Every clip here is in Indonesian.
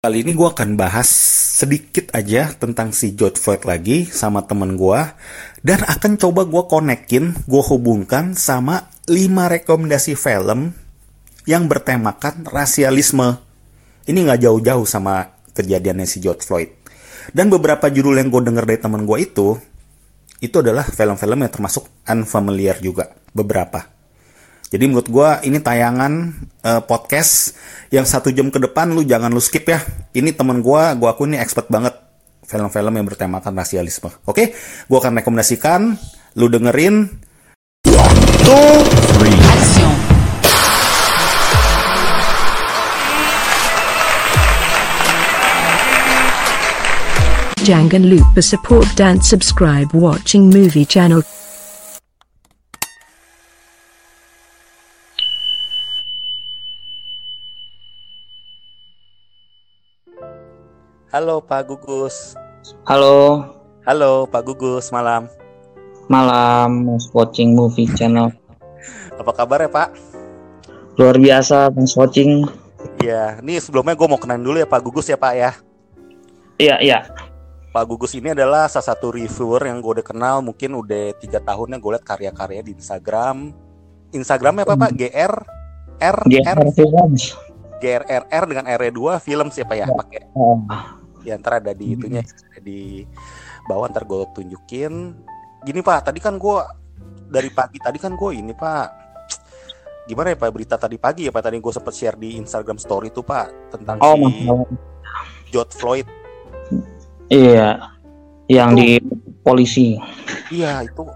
Kali ini gue akan bahas sedikit aja tentang si George Floyd lagi sama temen gue dan akan coba gue konekin, gue hubungkan sama 5 rekomendasi film yang bertemakan rasialisme. Ini nggak jauh-jauh sama kejadiannya si George Floyd. Dan beberapa judul yang gue denger dari temen gue itu, itu adalah film-film yang termasuk unfamiliar juga, beberapa. Jadi menurut gue ini tayangan uh, podcast yang satu jam ke depan lu jangan lu skip ya. Ini temen gue, gue aku ini expert banget film-film yang bertemakan rasialisme. Oke, gue akan rekomendasikan, lu dengerin. Two, three. Jangan lupa support dan subscribe watching movie channel. Halo Pak Gugus. Halo, Halo Pak Gugus, malam. malam watching movie channel. Apa kabar ya Pak? Luar biasa Mas watching. Iya, ini sebelumnya gue mau kenalin dulu ya Pak Gugus ya Pak ya. Iya, iya. Pak Gugus ini adalah salah satu reviewer yang gue udah kenal mungkin udah tiga tahunnya gue liat karya-karya di Instagram. Instagramnya apa Pak? GR R GR R Films. GRRR dengan R2 film siapa ya pakai Oh, ya ntar ada di itunya ada di bawah ntar gue tunjukin. Gini pak tadi kan gue dari pagi tadi kan gue ini pak. Gimana ya pak berita tadi pagi ya pak? Tadi gue sempet share di Instagram Story tuh pak tentang oh si. George Floyd. Iya. Yang di polisi. iya itu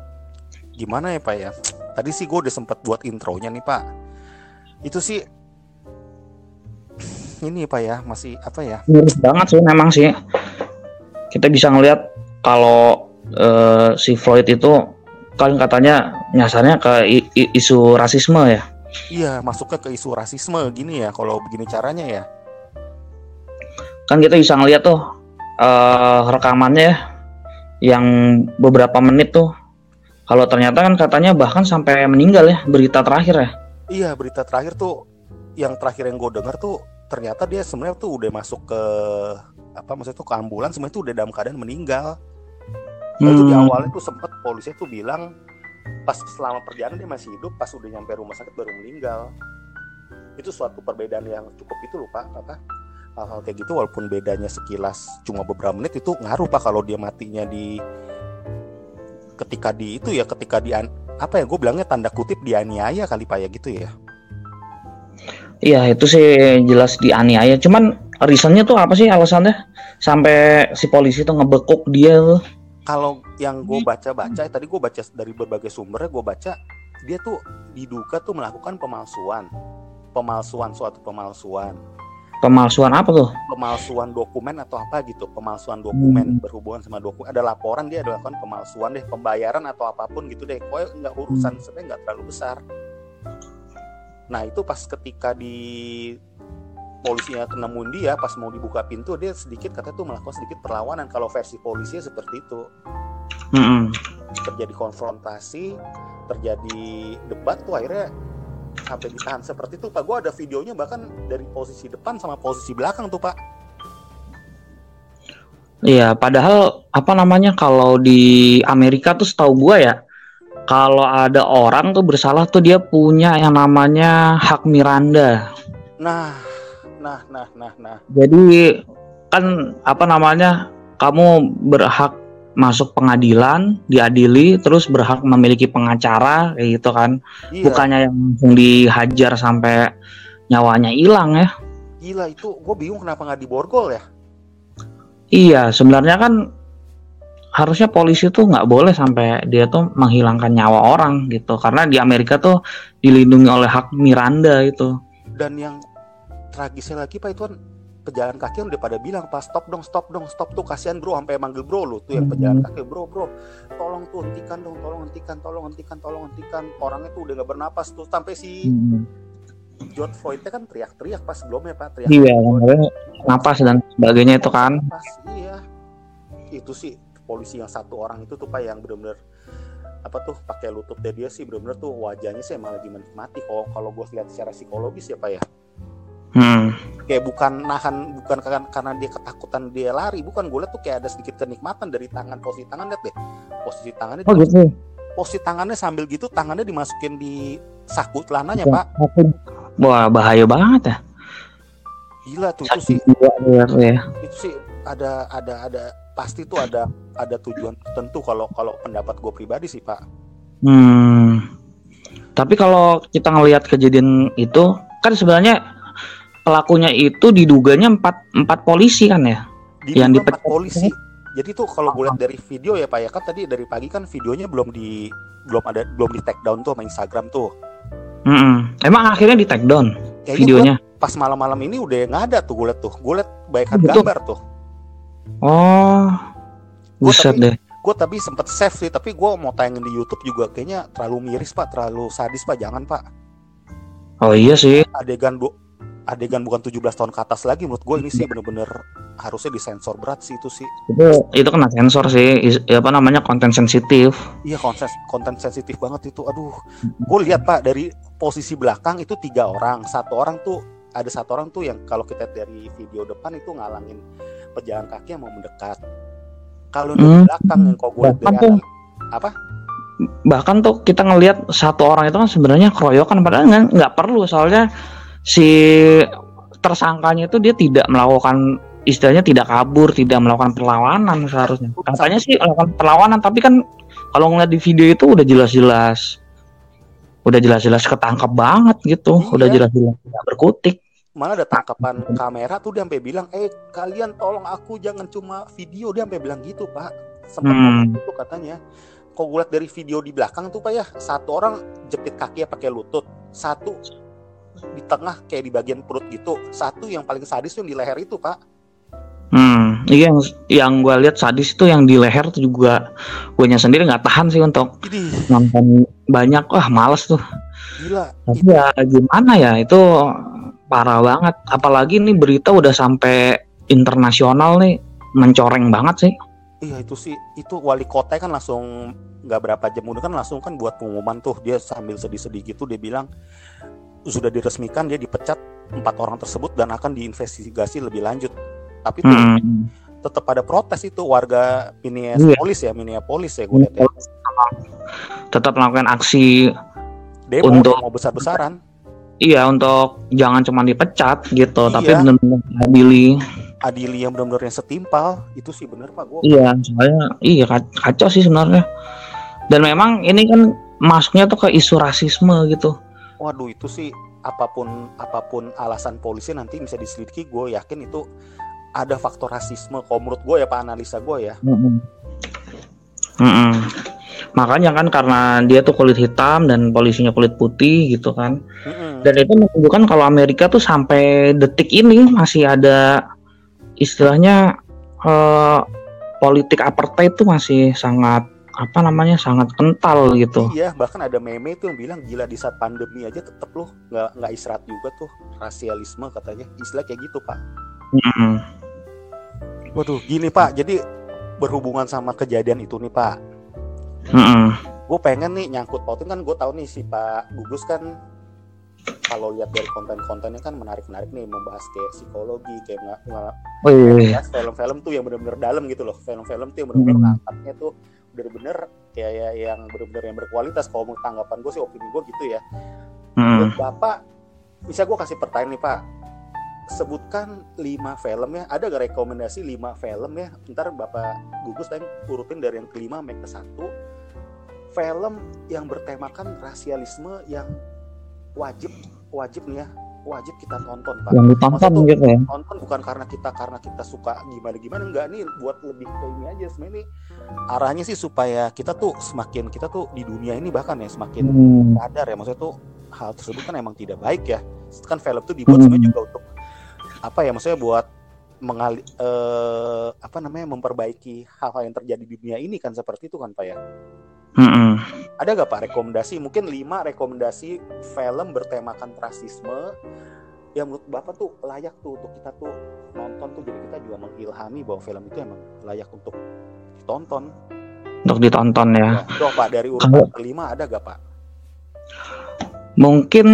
gimana ya pak ya? Tadi sih gue udah sempet buat intronya nih pak. Itu sih ini pak ya masih apa ya Miris banget sih memang sih. Kita bisa ngelihat kalau eh, si Floyd itu kan katanya nyasarnya ke isu rasisme ya. iya masuknya ke isu rasisme gini ya kalau begini caranya ya Kan kita bisa ngelihat tuh eh, rekamannya ya, yang beberapa menit tuh. Kalau ternyata kan katanya bahkan sampai meninggal ya berita terakhir ya. Iya berita terakhir tuh yang terakhir yang gue dengar tuh ternyata dia sebenarnya tuh udah masuk ke apa maksudnya tuh ke ambulans sebenarnya tuh udah dalam keadaan meninggal. Lalu tuh di Hmm. awalnya tuh sempet polisi tuh bilang pas selama perjalanan dia masih hidup pas udah nyampe rumah sakit baru meninggal. Itu suatu perbedaan yang cukup itu loh pak apa hal-hal kayak gitu walaupun bedanya sekilas cuma beberapa menit itu ngaruh pak kalau dia matinya di ketika di itu ya ketika di apa ya gue bilangnya tanda kutip dianiaya kali pak ya gitu ya. Iya itu sih jelas dianiaya. Cuman reasonnya tuh apa sih alasannya sampai si polisi tuh ngebekuk dia tuh? kalau yang gue baca-baca tadi gue baca dari berbagai sumber gue baca dia tuh diduga tuh melakukan pemalsuan pemalsuan suatu pemalsuan Pemalsuan apa tuh? pemalsuan dokumen atau apa gitu pemalsuan dokumen Hmm. berhubungan sama dokumen ada laporan dia melakukan pemalsuan deh pembayaran atau apa pun gitu deh pokoknya nggak urusan sebenarnya nggak terlalu besar nah itu pas ketika di polisinya nemuin dia pas mau dibuka pintu dia sedikit katanya tuh melakukan sedikit perlawanan kalau versi polisinya seperti itu Mm-mm. terjadi konfrontasi, terjadi debat tuh akhirnya sampai ditahan seperti itu Pak. Gue ada videonya bahkan dari posisi depan sama posisi belakang tuh Pak. Iya, padahal apa namanya kalau di Amerika tuh setahu gua ya, kalau ada orang tuh bersalah tuh dia punya yang namanya hak Miranda. Nah, nah, nah, nah, nah. Jadi kan apa namanya kamu berhak masuk pengadilan, diadili, terus berhak memiliki pengacara kayak gitu kan. Iya, Bukannya yang langsung dihajar sampai nyawanya hilang ya. gila itu gue bingung kenapa nggak diborgol ya. Iya, sebenarnya kan harusnya polisi tuh nggak boleh sampai dia tuh menghilangkan nyawa orang gitu. Karena di Amerika tuh dilindungi oleh hak Miranda itu. Dan yang tragisnya lagi Pak itu kan pejalan kaki udah pada bilang pas stop dong stop dong stop tuh kasihan bro sampai manggil bro lu tuh yang pejalan kaki bro bro tolong tuh hentikan dong tolong hentikan tolong hentikan tolong hentikan orangnya tuh udah nggak bernapas tuh sampai si George Floyd kan teriak-teriak pas sebelumnya pak teriak Iya, napas dan sebagainya itu kan. pas iya itu sih polisi yang satu orang itu tuh pak yang benar-benar apa tuh pakai lututnya dia sih benar-benar tuh wajahnya sih emang lagi menikmati kalau kalau gue lihat secara psikologis ya pak ya Hmm. kayak bukan nahan bukan karena, karena dia ketakutan dia lari bukan gue liat tuh kayak ada sedikit kenikmatan dari tangan posisi tangan liat deh posisi tangannya Oh gitu. posisi tangannya sambil gitu tangannya dimasukin di saku celananya Ya. pak Wah bahaya banget ya. gila tuh itu sih iya, iya. itu sih ada ada ada pasti tuh ada ada tujuan tertentu kalau kalau pendapat gue pribadi sih pak Hmm. Tapi kalau kita ngelihat kejadian itu kan sebenarnya pelakunya itu diduganya empat empat polisi kan ya? di Yang dipecat polisi jadi tuh kalau gue lihat dari video ya pak ya kan tadi dari pagi kan videonya belum di belum ada belum di take down tuh sama Instagram tuh Mm-mm. Emang akhirnya di take down Kayaknya videonya? gua pas malam-malam ini udah nggak ada tuh gue liat tuh gue liat baikan Oh, gitu? gambar tuh Oh, buset tapi- deh. gue tapi sempet save sih tapi gue mau tayangin di YouTube juga. Kayaknya terlalu miris pak. Terlalu sadis pak. Jangan pak. Oh iya sih. adegan bu adegan bukan 17 tahun ke atas lagi. Menurut gue ini sih bener-bener harusnya disensor berat sih itu sih. Itu itu kena sensor sih. Is- apa namanya konten sensitif. iya konten konten sensitif banget itu. Aduh. Gue lihat pak dari posisi belakang itu tiga orang. Satu orang tuh ada satu orang tuh yang kalau kita dari video depan itu ngalangin pejalan kaki yang mau mendekat kalau dari Hmm. belakang yang kau gue lihat dari Bahkan tuh- apa Bahkan tuh kita ngelihat satu orang itu kan sebenarnya keroyokan padahal nggak nggak perlu soalnya si tersangkanya itu dia tidak melakukan istilahnya tidak kabur, tidak melakukan perlawanan seharusnya. Katanya sih melakukan perlawanan, tapi kan kalau ngeliat di video itu udah jelas-jelas udah jelas-jelas ketangkap banget gitu, Iya. udah jelas-jelas tidak berkutik. Malah ada tangkapan kamera tuh dia sampai bilang eh kalian tolong aku jangan cuma video. Dia sampai bilang gitu pak. Sempat Hmm. gitu katanya. Kok gue dari video di belakang tuh pak ya? Satu orang jepit kakinya pakai lutut satu di tengah kayak di bagian perut gitu satu yang paling sadis tuh yang di leher itu pak. Hmm, iya yang yang gue lihat sadis itu yang di leher tuh juga gue sendiri nggak tahan sih untuk ini. nonton banyak. Wah males tuh. Gila tapi ya gimana ya itu parah banget. Apalagi nih berita udah sampai internasional nih. Mencoreng banget sih. Iya itu sih. Itu wali kota kan langsung nggak berapa jam udah kan langsung kan buat pengumuman tuh. Dia sambil sedih-sedih gitu dia bilang sudah diresmikan dia dipecat empat orang tersebut dan akan diinvestigasi lebih lanjut. Tapi tuh Hmm. tetap ada protes itu warga. Minneapolis ya Minneapolis ya gue lihat ya. tetap melakukan aksi demo Untuk- demo besar-besaran iya untuk jangan cuma dipecat gitu Iya. tapi benar-benar adili adili yang benar-benar yang setimpal itu sih bener pak gue iya soalnya iya kac- kacau sih sebenarnya dan memang ini kan masuknya tuh ke isu rasisme gitu waduh itu sih apa pun apa pun alasan polisi nanti bisa diselidiki gue yakin itu ada faktor rasisme kalau menurut gue ya pak analisa gue ya Mm-mm. Mm-mm. Makanya kan karena dia tuh kulit hitam dan polisinya kulit putih gitu kan. Dan itu menunjukkan kalau Amerika tuh sampai detik ini masih ada istilahnya eh, politik apartheid itu masih sangat apa namanya sangat kental gitu. iya bahkan ada meme itu yang bilang gila di saat pandemi aja tetep loh nggak nggak istirahat juga tuh rasialisme katanya istilah kayak gitu pak Mm-mm. waduh gini pak jadi berhubungan sama kejadian itu nih pak Mm-mm. gue pengen nih nyangkut pautin kan gue tahu nih si Pak Gugus kan kalau lihat dari konten-kontennya kan menarik-menarik nih membahas kayak psikologi kayak nggak Oh iya, iya. membahas film-film tuh yang benar-benar dalam gitu loh film-film tuh yang benar-benar Hmm. ngangkatnya tuh bener-bener kayak ya, yang bener-bener yang berkualitas kalau menurut tanggapan gue sih opini gue gitu ya. Buat bapak bisa gue kasih pertanyaan nih pak sebutkan lima film ya ada gak rekomendasi lima film ya ntar bapak gugus tadi urutin dari yang kelima sampai ke satu film yang bertemakan rasialisme yang wajib wajib nih ya wajib kita tonton pak Yang ditonton gitu ya. nonton bukan karena kita karena kita suka gimana gimana enggak nih buat lebih ke ini aja sebenarnya ini arahnya sih supaya kita tuh semakin kita tuh di dunia ini bahkan ya semakin Hmm. sadar ya maksudnya tuh hal tersebut kan emang tidak baik ya kan film tuh dibuat Hmm. sebenarnya juga untuk apa ya maksudnya buat mengali eh, apa namanya memperbaiki hal-hal yang terjadi di dunia ini kan seperti itu kan pak ya Mm-mm. ada gak pak rekomendasi mungkin lima rekomendasi film bertemakan rasisme yang menurut bapak tuh layak tuh untuk kita tuh nonton tuh jadi kita juga mengilhami bahwa film itu emang layak untuk ditonton Untuk ditonton ya. Doh, pak dari urutan kelima ada gak pak Mungkin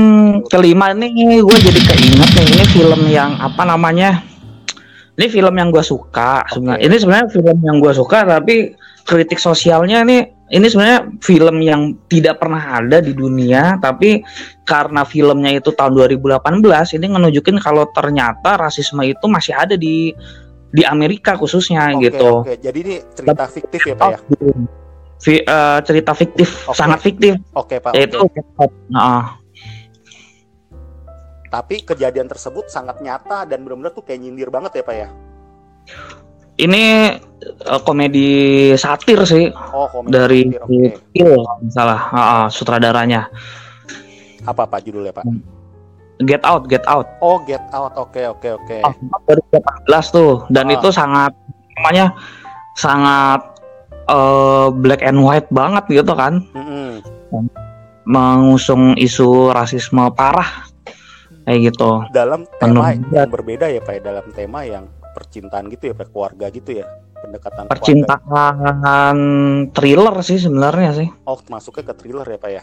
kelima nih gue jadi keinget nih ini film yang apa namanya? Ini film yang gue suka. Sebenarnya ini sebenarnya film yang gue suka tapi kritik sosialnya nih ini sebenarnya film yang tidak pernah ada di dunia tapi karena filmnya itu tahun 2018 ini ngenunjukin kalau ternyata rasisme itu masih ada di di Amerika khususnya Oke, gitu. Oke, jadi ini cerita fiktif ya, Pak ya? Vi- eh, cerita fiktif, Oke. sangat fiktif. Oke, Pak. Itu oke. Nah, Tapi kejadian tersebut sangat nyata dan benar-benar tuh kayak nyindir banget ya, Pak ya? Ini eh, komedi satir sih Oh, komedi dari satir, kalau nggak salah Ah, ah, sutradaranya. Apa Pak judulnya, Pak? Get Out, Get Out. Oh, Get Out. Oke, oke, oke. Oh, 2018 tuh dan Ah. itu sangat namanya sangat eh, black and white banget gitu kan Mm-mm. mengusung isu rasisme parah kayak gitu Dalam tema Penuh yang berbeda ya, Pak ya? Dalam tema yang percintaan gitu ya, Pak? Keluarga gitu ya? Pendekatan keluarga. percintaan thriller sih sebenarnya sih Oh, masuknya ke thriller ya, Pak ya?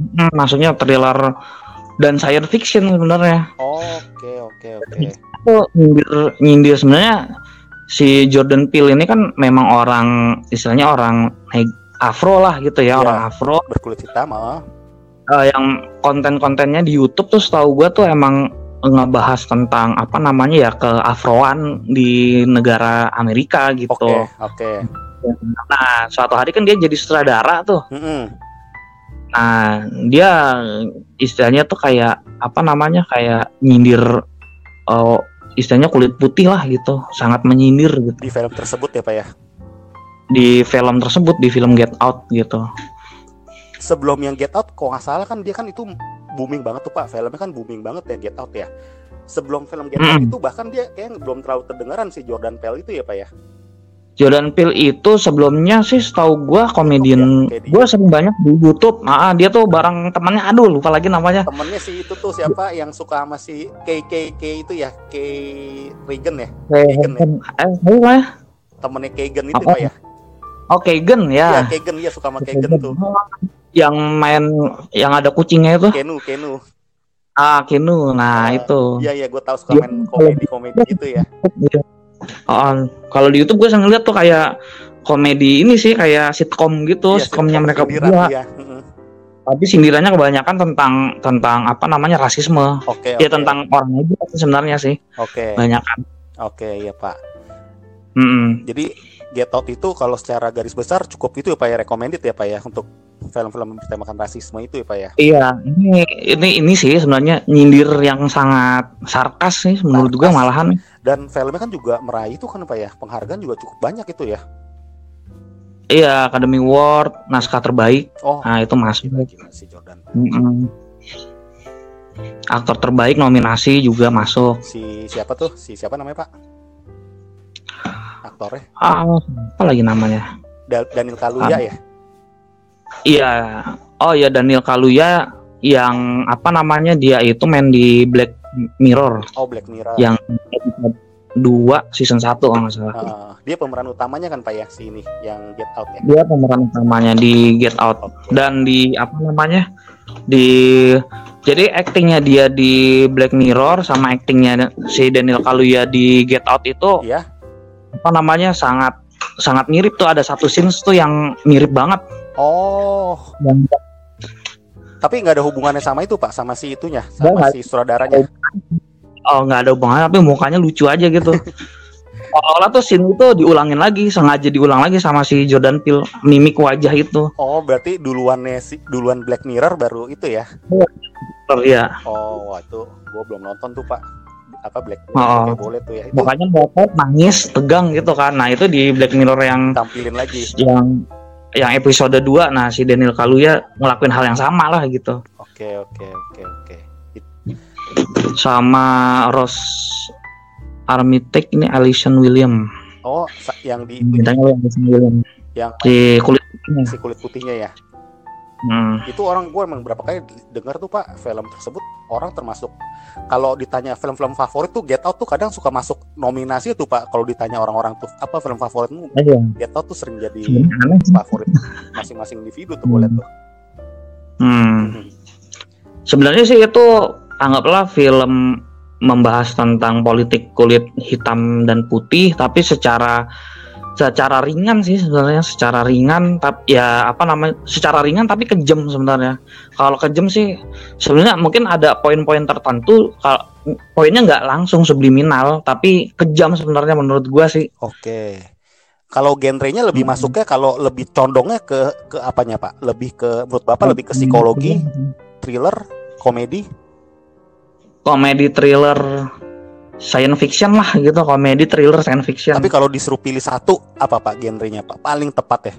Hmm, maksudnya thriller dan science fiction sebenarnya Oke, oke, oke. itu nyindir nyindir sebenarnya si Jordan Peele ini kan memang orang istilahnya orang afro lah gitu ya Iya. orang afro Berkulit hitam, ah. Eh, yang konten-kontennya di YouTube tuh setahu gua tuh emang ngebahas tentang apa namanya ya keafroan di negara Amerika gitu. Oke, oke. Nah, suatu hari kan dia jadi sutradara tuh. Mm-mm. Nah, dia istilahnya tuh kayak apa namanya kayak nyindir eh, istilahnya kulit putih lah gitu, sangat menyindir gitu Di film tersebut ya, Pak ya? di film tersebut di film Get Out gitu. Sebelum yang Get Out kok nggak salah kan dia kan itu booming banget tuh pak. Filmnya kan booming banget ya Get Out ya. Sebelum film Get Out itu bahkan dia kayak belum terlalu terdengaran si Jordan Peele itu ya pak ya? Jordan Peele itu sebelumnya sih setahu gua komedian ya, kayak di- gua sering banyak di YouTube. Ah, dia tuh bareng temannya aduh lupa lagi namanya. temennya si itu tuh siapa yang suka sama si K K K itu ya? K Regan ya? Kayak Keegan eh ya? temennya Keegan itu pak ya? Oh, Keegan ya. Ya. Keegan iya suka sama Keegan tuh Yang main yang ada kucingnya itu. Kenu Kenu Ah, Kenu. Nah, Ah, itu. iya iya gue tahu suka main komedi komedi gitu ya Oh, kalau di YouTube gue sering lihat tuh kayak komedi ini sih kayak sitkom gitu, Iya, sitkomnya sitcom mereka sindiran, berdua. iya. Mm-mm. Tapi sindirannya kebanyakan tentang tentang apa namanya rasisme. oke Ya oke. tentang orang aja sih sebenarnya sih. oke Banyakan. oke iya pak Mm-mm. Jadi Get Out itu kalau secara garis besar cukup itu ya Pak ya recommended ya Pak ya untuk film-film bertemakan rasisme itu ya Pak ya. Iya, ini ini ini sih sebenarnya nyindir yang sangat sarkas sih menurut gue Sarkas. malahan. Dan filmnya kan juga meraih itu kan Pak ya. Penghargaan juga cukup banyak itu ya. Iya, Academy Award, naskah terbaik. Oh, Nah, itu masuk. gila, gila si Jordan. Mm-mm. Aktor terbaik nominasi juga masuk. Si siapa tuh? Si siapa namanya Pak? Aktornya Ah, apa lagi namanya? Da- Daniel Kaluuya Ah. ya. Iya. Oh ya Daniel Kaluuya yang apa namanya dia itu main di Black Mirror Oh Black Mirror. yang 2 season 1 kalau nggak salah. Ah, dia pemeran utamanya kan Pak ya si ini yang Get Out ya. Dia pemeran utamanya di Get Out Oke. dan di apa namanya? Di jadi aktingnya dia di Black Mirror sama aktingnya si Daniel Kaluuya di Get Out itu Iya. apa namanya sangat sangat mirip tuh ada satu scenes tuh yang mirip banget Oh, yang tapi nggak ada hubungannya sama itu Pak, sama si itunya, sama Nggak. si sutradaranya. oh nggak ada hubungannya tapi mukanya lucu aja gitu Seolah tuh scene itu diulangin lagi sengaja diulang lagi sama si Jordan Peele mimik wajah itu Oh, berarti duluannya si duluan Black Mirror baru itu ya. ya Oh, wah itu gue belum nonton tuh Pak. Apa Black Oh. Mirror? Oke, boleh tuh ya. Itu mukanya botot nangis tegang gitu kan nah itu di Black Mirror yang tampilin lagi. yang yang episode 2 nah si Daniel Kaluuya ngelakuin hal yang sama lah gitu Oke, oke, oke, oke. It- sama Ross Armitage ini Alison William Oh, yang di bintangnya Alison William yang si kulit putihnya. si kulit putihnya ya. Hmm. Itu orang gue emang berapa kali dengar tuh Pak film tersebut orang termasuk kalau ditanya film-film favorit tuh Get Out tuh kadang suka masuk nominasi tuh Pak. Kalau ditanya orang-orang tuh apa film favoritmu Aja. Get Out tuh sering jadi favorit masing-masing individu tuh boleh tuh. Hmm. sebenarnya sih itu anggaplah film membahas tentang politik kulit hitam dan putih tapi secara secara ringan sih sebenarnya secara ringan tapi ya apa namanya secara ringan tapi kejam sebenarnya kalau kejam sih sebenarnya mungkin ada poin-poin tertentu kalau poinnya nggak langsung subliminal tapi kejam sebenarnya menurut gua sih Oke. Kalau genrenya lebih Hmm. masuknya kalau lebih condongnya ke ke apanya Pak? Lebih ke menurut Bapak lebih ke psikologi, thriller, komedi? komedi thriller science fiction lah gitu komedi thriller science fiction Tapi kalau disuruh pilih satu apa Pak genrenya Pak? Paling tepat ya.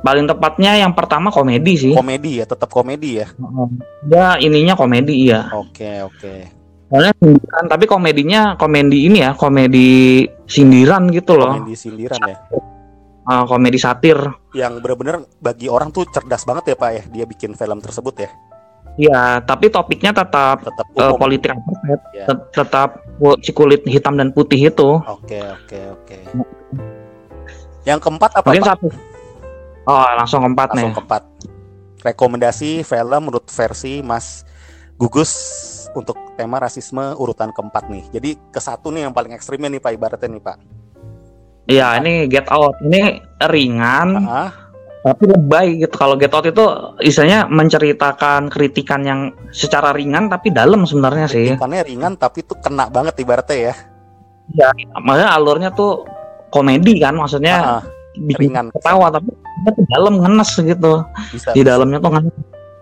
paling tepatnya yang pertama komedi sih Komedi ya, tetap komedi ya. ya ininya komedi ya Oke, oke. soalnya sindiran tapi komedinya komedi ini ya komedi sindiran gitu loh Komedi sindiran ya. Ah, komedi satir Yang benar-benar bagi orang tuh cerdas banget ya Pak ya, dia bikin film tersebut ya. Ya tapi topiknya tetap Tetap umum. politik apartheid. Ya. Tet- tetap si kulit hitam dan putih itu Oke, oke, oke. Yang keempat apa mungkin Pak? satu oh langsung keempat nih Langsung keempat. Rekomendasi film menurut versi Mas Gugus untuk tema rasisme urutan keempat nih. Jadi ke satu nih yang paling ekstrimnya nih Pak ibaratnya nih Pak. Iya ini Get Out ini ringan Ah, tapi lebay gitu kalau Get Out itu istilahnya menceritakan kritikan yang secara ringan tapi dalam sebenarnya sih kritikannya ringan tapi tuh kena banget ibaratnya ya. makanya alurnya tuh komedi kan maksudnya Ah, bikin ringan. ketawa tapi di dalam ngenes gitu bisa. di dalamnya tuh ngenes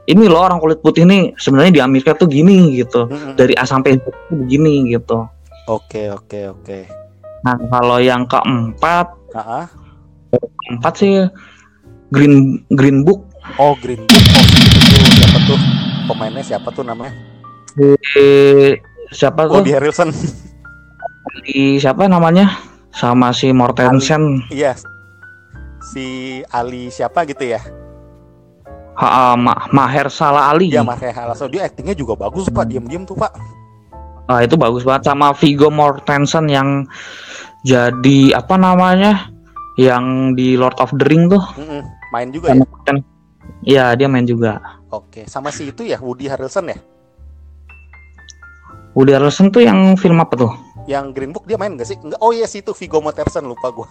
ini loh orang kulit putih nih sebenarnya di Amerika tuh gini gitu Mm-mm. dari A sampai Z tuh begini gitu Oke, oke, oke. nah kalau yang keempat ah. keempat sih Green Green Book Oh, Green Book. Oh, itu siapa tuh? Pemainnya siapa tuh namanya? Eh, siapa tuh Woody Harrelson. di siapa namanya sama si Mortensen Iya. Si Ali siapa gitu ya? ha, Ma- Maher Salah Ali Iya, Maria Harrelson. Dia aktingnya juga bagus, Pak. Diam-diam tuh, Pak. Ah, itu bagus banget sama Viggo Mortensen yang jadi apa namanya yang di Lord of the Ring tuh Mm-mm. Main juga ya? Kan- Iya dia main juga Oke, sama si itu ya, Woody Harrelson ya? Woody Harrelson tuh yang film apa tuh Yang Green Book dia main gak sih? Enggak. Oh iya, si itu Viggo Mortensen lupa gua.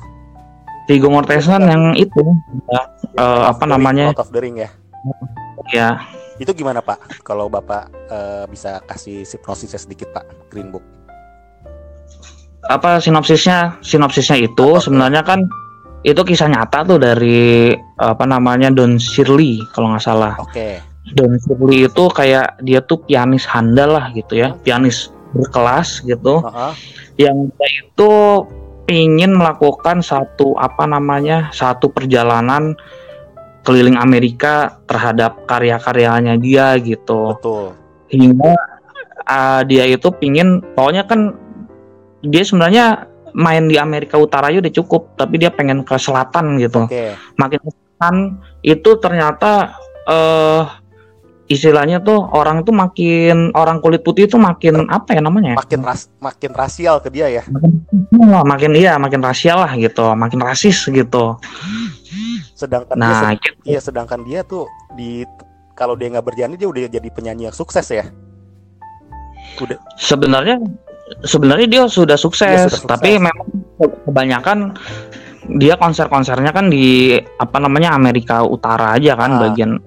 Viggo Mortensen yang itu ya, eh, apa The Ring, namanya Lord of the Ring ya. ya Itu gimana, Pak? Kalau Bapak eh, bisa kasih sinopsisnya sedikit, Pak, Green Book. apa sinopsisnya sinopsisnya itu Apa sebenarnya kan itu kisah nyata tuh dari apa namanya Don Shirley kalau nggak salah Oke. Don Shirley itu kayak dia tuh pianis handal lah gitu ya pianis berkelas gitu Heeh. yang dia itu ingin melakukan satu apa namanya satu perjalanan keliling Amerika terhadap karya-karyanya dia gitu Betul. hingga uh, dia itu pingin pokoknya kan dia sebenarnya main di Amerika Utara aja udah cukup tapi dia pengen ke selatan gitu Oke. makin ke selatan itu ternyata eh istilahnya tuh orang tuh makin orang kulit putih itu makin apa ya namanya Makin ras makin rasial ke dia ya. Wah, makin iya makin rasial lah gitu makin rasis gitu Sedangkan dia nah sed- gitu. iya sedangkan dia tuh di kalau dia nggak berjanji dia udah jadi penyanyi yang sukses ya. Udah sebenarnya sebenarnya dia sudah sukses, Dia sudah sukses. tapi memang kebanyakan dia konser-konsernya kan di apa namanya Amerika Utara aja kan Ah. bagian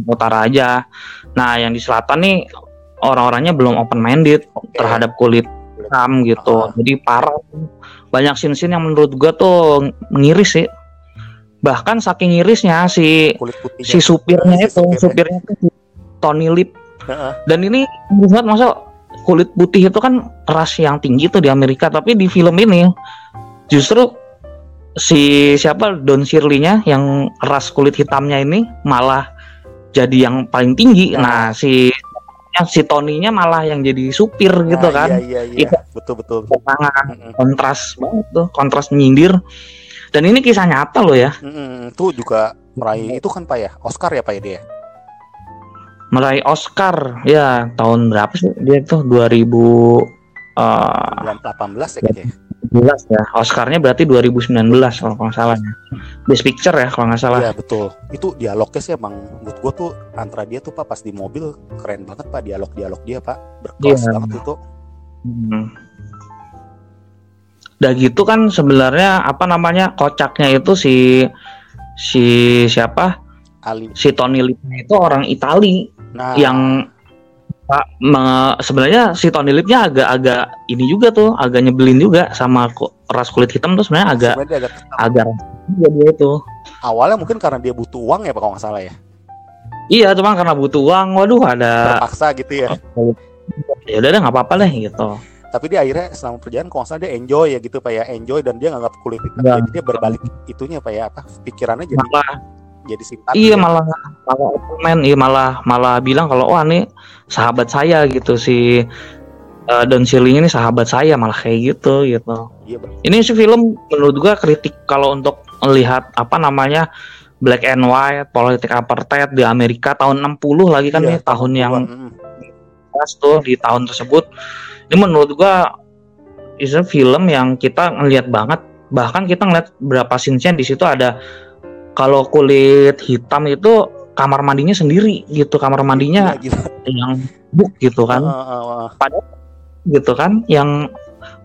utara aja nah yang di selatan nih orang-orangnya belum open minded oke. terhadap kulit hitam gitu Ah. jadi parah banyak scene-scene yang menurut gua tuh ngiris sih bahkan saking ngirisnya si si supirnya Si itu supirnya. si Tony Lip dan ini banget masa kulit putih itu kan ras yang tinggi tuh di Amerika tapi di film ini justru si siapa Don Shirley-nya yang ras kulit hitamnya ini malah jadi yang paling tinggi Nah. nah si si Tony-nya malah yang jadi supir gitu Nah, kan Iya iya iya. Betul betul. sangat kontras banget tuh kontras menyindir dan ini kisah nyata loh ya Mm-mm. Itu juga meraih itu kan Pak ya? Oscar ya Pak ya dia? Meraih Oscar ya tahun berapa sih dia tuh 2000 eh, 18 ya kayaknya. 2019 ya. Oscarnya berarti 2019 kalau nggak salah ya. Best Picture ya kalau nggak salah. Iya betul. Itu dialognya sih emang menurut gue tuh antara dia tuh pak pas di mobil keren banget pak dialog-dialog dia pak berkelas Iya. banget itu. Hmm. Udah gitu kan sebenarnya apa namanya kocaknya itu si si siapa Ali. si Tony Lipnya itu orang Itali Nah, yang sebenarnya si Tony Lipnya agak-agak ini juga tuh agak nyebelin juga sama ras kulit hitam tuh sebenarnya agak sebenarnya dia agak agak juga dia itu awalnya mungkin karena dia butuh uang ya pak kalau nggak salah ya. iya cuma karena butuh uang waduh ada Terpaksa gitu ya. ya udah nggak apa-apa deh gitu Tapi dia akhirnya selama perjalanan kalau nggak salah dia enjoy ya gitu pak ya enjoy dan dia nganggap kulit hitam. Iya. Jadi dia berbalik itunya pak ya apa pikirannya jadi malah jadi simpati. iya ya. malah malah komen iya malah malah bilang kalau wah nih sahabat saya gitu si eh, Don Sirling ini sahabat saya malah kayak gitu gitu Iya Bang. ini sih film menurut gua kritik kalau untuk melihat apa namanya black and white politik apartheid di Amerika tahun 60 lagi kan Iya, nih tahun yang Mm, pas tuh di tahun tersebut ini menurut gua a film yang kita ngelihat banget bahkan kita ngeliat berapa scenes di situ ada kalau kulit hitam itu kamar mandinya sendiri gitu kamar mandinya gila. yang book gitu kan ah. gitu kan yang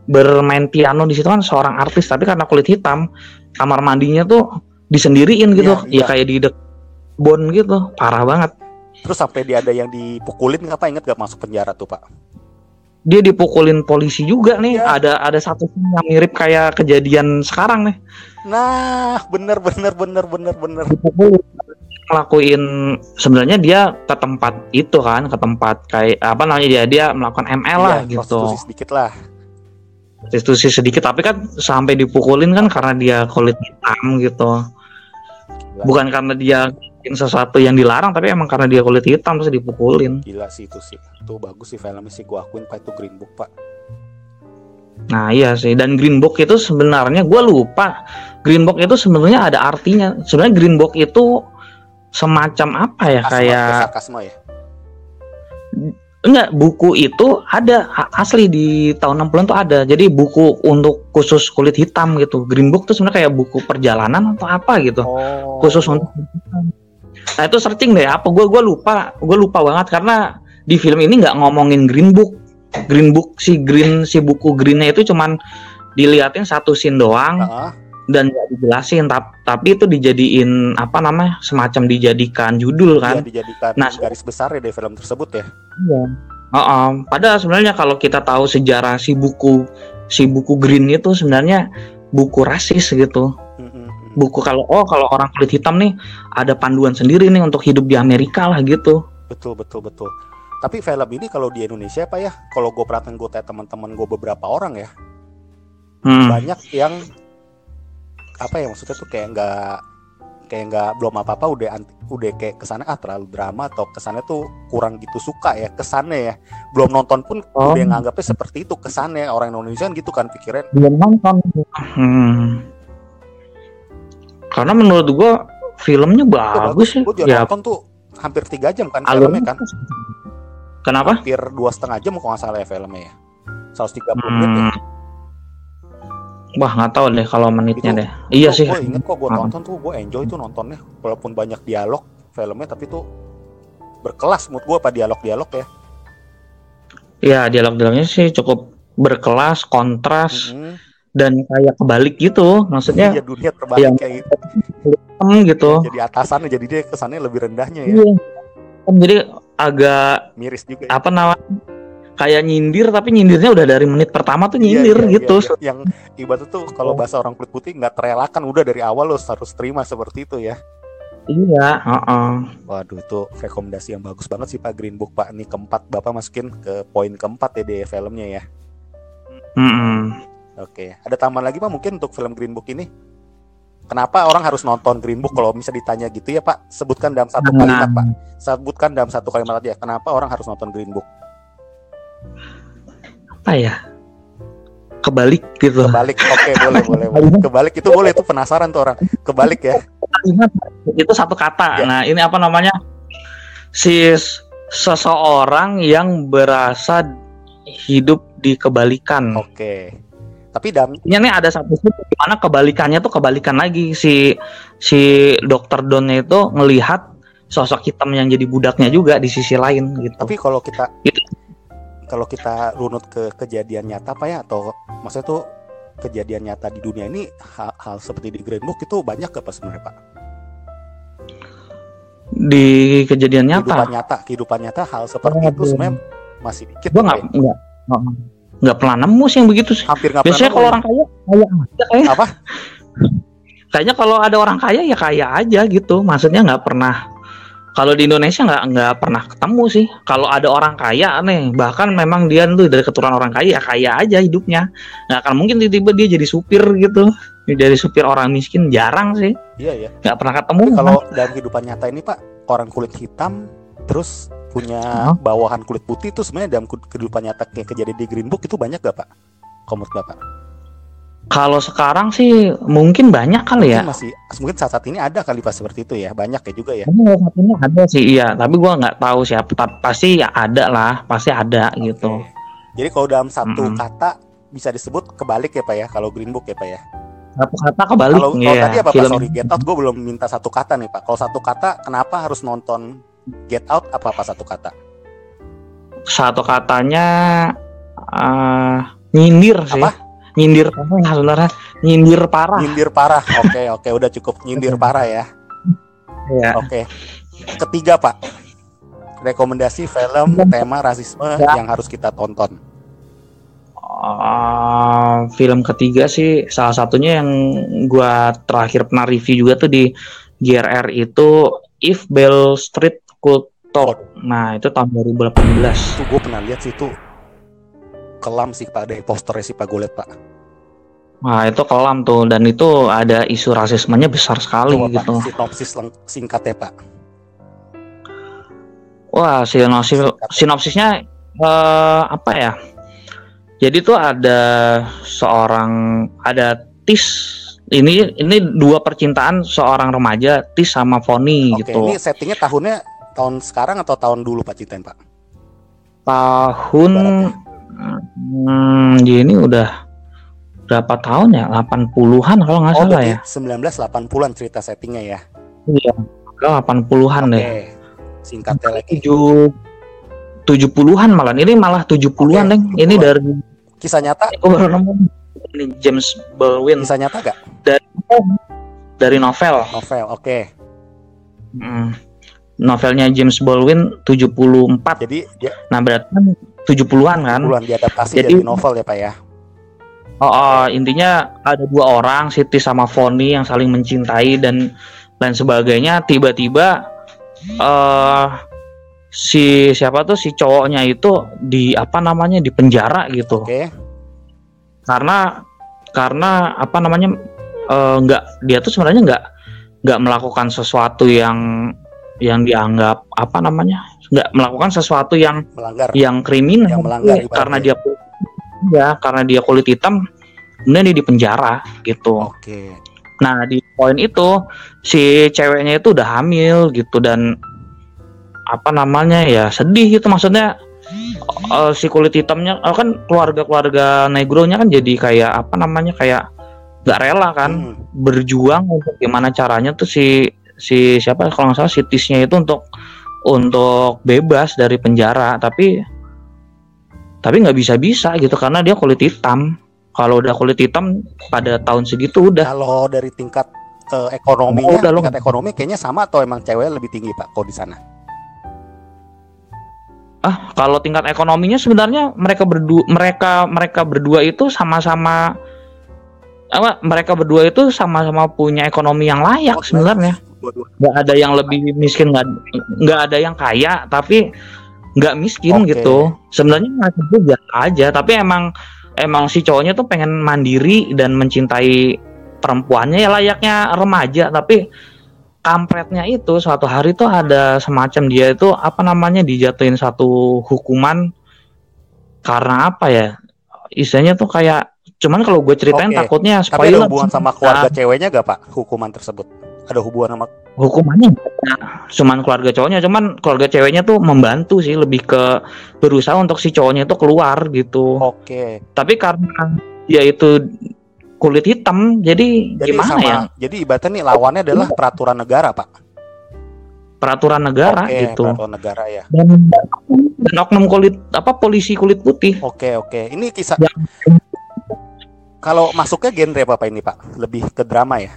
bermain piano di situ kan seorang artis tapi karena kulit hitam kamar mandinya tuh disendiriin gitu Iya, iya. ya kayak di dek bon gitu parah banget Terus sampai dia ada yang dipukulin apa inget gak masuk penjara tuh pak? Dia dipukulin polisi juga nih Iya. ada ada satu yang mirip kayak kejadian sekarang nih Nah bener bener bener bener bener. dipukul ngelakuin sebenarnya dia ke tempat itu kan ke tempat kayak apa namanya dia dia melakukan ML lah Iya, gitu prostitusi sedikit lah. prostitusi sedikit tapi kan sampai dipukulin kan karena dia kulit hitam gitu Gila, bukan karena dia bikin sesuatu yang dilarang tapi emang karena dia kulit hitam terus dipukulin gila sih itu sih. Itu bagus sih filmnya sih gua akuin pak itu Green Book pak. nah iya sih dan Green Book itu sebenarnya gue lupa Green Book itu sebenarnya ada artinya sebenarnya Green Book itu semacam apa ya Asma, kayak sarkasme ya. enggak buku itu ada asli di tahun 60-an tuh ada jadi buku untuk khusus kulit hitam gitu Green Book tuh sebenarnya kayak buku perjalanan atau apa gitu Oh. khusus untuk nah itu searching deh apa gue gue lupa gue lupa banget karena di film ini nggak ngomongin Green Book Green Book si Green si buku Greennya itu cuman diliatin satu scene doang Heeh. dan nggak dijelasin tap- tapi itu dijadiin apa namanya semacam dijadikan judul Iya, kan dijadikan Nah, garis besar ya dari film tersebut ya. Iya. Heeh. padahal sebenarnya kalau kita tahu sejarah si buku si buku Green itu sebenarnya buku rasis gitu. Buku kalau oh kalau orang kulit hitam nih ada panduan sendiri nih untuk hidup di Amerika lah gitu Betul betul betul. Tapi film ini kalau di Indonesia pak ya, kalau gue perhatiin gue tanya teman-teman gue beberapa orang ya, Hmm. banyak yang apa ya maksudnya tuh kayak nggak kayak nggak belum apa apa udah anti- udah kayak ke sana ah terlalu drama atau kesannya tuh kurang gitu suka ya kesannya ya belum nonton pun Oh. udah nganggapnya seperti itu kesannya orang Indonesia kan gitu kan pikiran belum nonton hmm. Karena menurut gua filmnya bagus gue juga ya nonton tuh hampir tiga jam kan alurnya filmnya kan kenapa hampir dua setengah jam kalau nggak salah ya filmnya ya 130 menit ya. Hmm. Wah nggak tahu deh kalau menitnya Itu- deh. Iya sih. gue inget kok gue nonton tuh gue enjoy tuh nontonnya walaupun banyak dialog filmnya tapi tuh berkelas menurut gue apa dialog-dialog ya Iya dialog-dialognya sih cukup berkelas, kontras Mm-mm. Dan kayak kebalik gitu. Maksudnya Iya dunia terbalik yang- kayak gitu. gitu. jadi atasannya jadi dia kesannya lebih rendahnya ya Iya. Kan Jadi agak miris juga ya. apa namanya? Kayak nyindir tapi nyindirnya udah dari menit pertama tuh Iya, nyindir iya, iya, gitu. iya. yang ibaratnya tuh kalau bahasa orang kulit putih nggak terelakkan udah dari awal lo harus terima seperti itu ya Iya, heeh. waduh itu rekomendasi yang bagus banget sih pak Green Book pak ini keempat bapak masukin ke poin keempat ya di filmnya ya Mm-mm. Oke, ada tambahan lagi Pak mungkin untuk film Green Book ini? Kenapa orang harus nonton Green Book kalau bisa ditanya gitu ya Pak? Sebutkan dalam satu Nah. kalimat Pak. Sebutkan dalam satu kalimat aja. Kenapa orang harus nonton Green Book? Apa ya? Kebalik gitu. Kebalik, oke boleh boleh. boleh. Kebalik itu boleh itu penasaran tuh orang. Kebalik ya. Itu satu kata. Ya. Nah, ini apa namanya? Si seseorang yang berasa hidup di kebalikan. Oke. Tapi dalam Ini nih ada satu di mana kebalikannya tuh kebalikan lagi si si dokter Donnya itu ngelihat sosok hitam yang jadi budaknya juga di sisi lain gitu. tapi kalau kita Gitu. kalau kita runut ke kejadian nyata Pak ya atau maksudnya tuh kejadian nyata di dunia ini hal, hal seperti di Green Book itu banyak gak Pak sebenarnya Pak? Di kejadian Kehidupan nyata, nyata, kehidupan nyata hal seperti Oh, itu sebenarnya masih dikit. gua Pak, nggak ya. Nggak pernah nemu sih yang begitu sih. hampir nggak Biasanya kalau orang kaya kaya aja kayak. apa? Kayaknya kalau ada orang kaya ya kaya aja gitu. Maksudnya nggak pernah. Kalau di Indonesia nggak nggak pernah ketemu sih. Kalau ada orang kaya nih, bahkan memang dia tuh dari keturunan orang kaya, ya kaya aja hidupnya. Nggak akan mungkin tiba-tiba dia jadi supir gitu. Jadi supir orang miskin jarang sih. Iya ya. Nggak pernah ketemu. Tapi kalau dalam kehidupan nyata ini Pak, orang kulit hitam terus punya bawahan kulit putih itu sebenarnya dalam kehidupan nyata kayak kejadian di Green Book itu banyak gak Pak? Komut Bapak? Kalau sekarang sih mungkin banyak kali ya. Mungkin masih mungkin saat saat ini ada kali Pak seperti itu ya, banyak ya juga ya. Tapi salah satunya ada sih iya, tapi gua nggak tahu siapa. Pasti ya ada lah, pasti ada gitu. Oke. Jadi kalau dalam satu Mm-mm. kata bisa disebut kebalik ya Pak ya, kalau Green Book ya Pak ya. Satu kata kebalik. Kalau kalau iya, tadi apa Pak? Sorry, Get Out gue belum minta satu kata nih Pak. Kalau satu kata, kenapa harus nonton Get Out? Apa apa satu kata? Satu katanya eh, nyindir sih. Apa? Nyindir parah sebenarnya. Nyindir parah. Nyindir parah. Oke oke, udah cukup nyindir parah ya. Iya. Oke. Ketiga Pak, rekomendasi film tema rasisme Ya. yang harus kita tonton. Eh, film ketiga sih salah satunya yang gua terakhir pernah review juga tuh di GRR itu If Bell Street Talk. Nah, itu tahun 2018. Itu gue pernah lihat sih itu kelam sih Pak dari posternya sih Pak gue liat Pak. Nah, itu kelam tuh dan itu ada isu rasismenya besar sekali Coba gitu. Pak, sinopsis singkatnya Pak. Wah, sinopsis sinopsisnya eh, apa ya? Jadi tuh ada seorang ada Tis ini ini dua percintaan seorang remaja Tis sama Foni Oke, gitu. ini settingnya tahunnya tahun sekarang atau tahun dulu Pak Citain Pak? Tahun hmm, ini udah berapa tahun ya? 80-an kalau nggak Oh, salah ya. 1980-an cerita settingnya ya. Iya, 80-an Oke. deh. Singkatnya lagi. Tujuh 70-an malah. Ini malah 70-an, Oke, Deng. Ini 70-an. dari Kisah nyata? aku baru nemu ini James Baldwin Kisah nyata gak? dari novel. Novel. Oke. Hmm. Novelnya James Baldwin 74. Jadi dia Nah, berarti kan 70-an kan? bulan diadaptasi Jadi- jadi novel ya Pak ya. Oh, oh, intinya ada dua orang, Siti sama Foni yang saling mencintai dan lain sebagainya. Tiba-tiba eh si siapa tuh si cowoknya itu di apa namanya di penjara gitu. Oke. Karena karena apa namanya eh, nggak dia tuh sebenarnya nggak nggak melakukan sesuatu yang yang dianggap apa namanya nggak melakukan sesuatu yang Melanggar. yang kriminal Yang melanggar ibaratnya. karena dia ya karena dia kulit hitam kemudian dia di penjara gitu Oke. nah di poin itu si ceweknya itu udah hamil gitu dan apa namanya ya sedih gitu maksudnya eh, si kulit hitamnya eh, kan keluarga-keluarga negronya kan jadi kayak apa namanya kayak nggak rela kan Hmm. berjuang untuk gimana caranya tuh si si siapa kalau nggak salah si Tisnya itu untuk untuk bebas dari penjara tapi tapi nggak bisa bisa gitu karena dia kulit hitam kalau udah kulit hitam pada tahun segitu udah Kalau dari tingkat eh, ekonominya, Oh, udah, lo- tingkat ekonomi kayaknya sama atau emang cewek lebih tinggi Pak kalau di sana? ah kalau tingkat ekonominya sebenarnya mereka berdua mereka mereka berdua itu sama-sama apa mereka berdua itu sama-sama punya ekonomi yang layak Oh, sebenarnya. Nggak ada yang lebih miskin nggak nggak ada yang kaya tapi nggak miskin Oke. gitu sebenarnya itu biasa aja tapi emang emang si cowoknya tuh pengen mandiri dan mencintai perempuannya ya layaknya remaja tapi kampretnya itu suatu hari tuh ada semacam dia itu apa namanya dijatuhin satu hukuman karena apa ya istilahnya tuh kayak cuman kalau gue ceritain Oke. takutnya Tapi spoiler ada hubungan sama keluarga Nah, ceweknya gak Pak? Hukuman tersebut? Ada hubungan sama hukumannya ada. cuman keluarga cowoknya cuman keluarga ceweknya tuh membantu sih lebih ke berusaha untuk si cowoknya itu keluar gitu Oke. tapi karena dia itu kulit hitam jadi, Jadi gimana sama ya jadi ibaratnya nih lawannya adalah peraturan negara, Pak. peraturan negara Oke, gitu peraturan negara ya. dan, dan oknum kulit apa polisi kulit putih Oke, oke. Ini kisah Ya. kalau masuknya genre apa Pak ini, Pak? Lebih ke drama ya?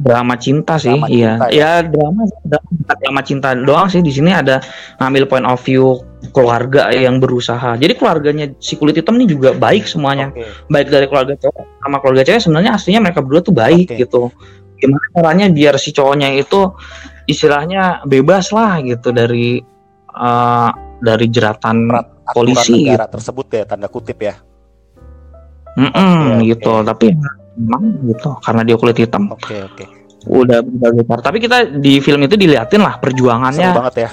Drama cinta sih Drama iya cinta ya drama drama, drama cinta doang sih di sini ada ngambil point of view keluarga yang berusaha jadi keluarganya si kulit hitam ini juga baik semuanya Oke. baik dari keluarga cowok sama keluarga cewek sebenarnya aslinya mereka berdua tuh baik Oke. gitu gimana caranya biar si cowoknya itu istilahnya bebas lah gitu dari eh, dari jeratan Perat- Polisi, negara tersebut ya, tanda kutip ya. Mm-mm, Oke, gitu oke. tapi emang gitu karena dia kulit hitam. Oke, oke. udah berbagai tapi kita di film itu diliatin lah Seru perjuangannya banget ya.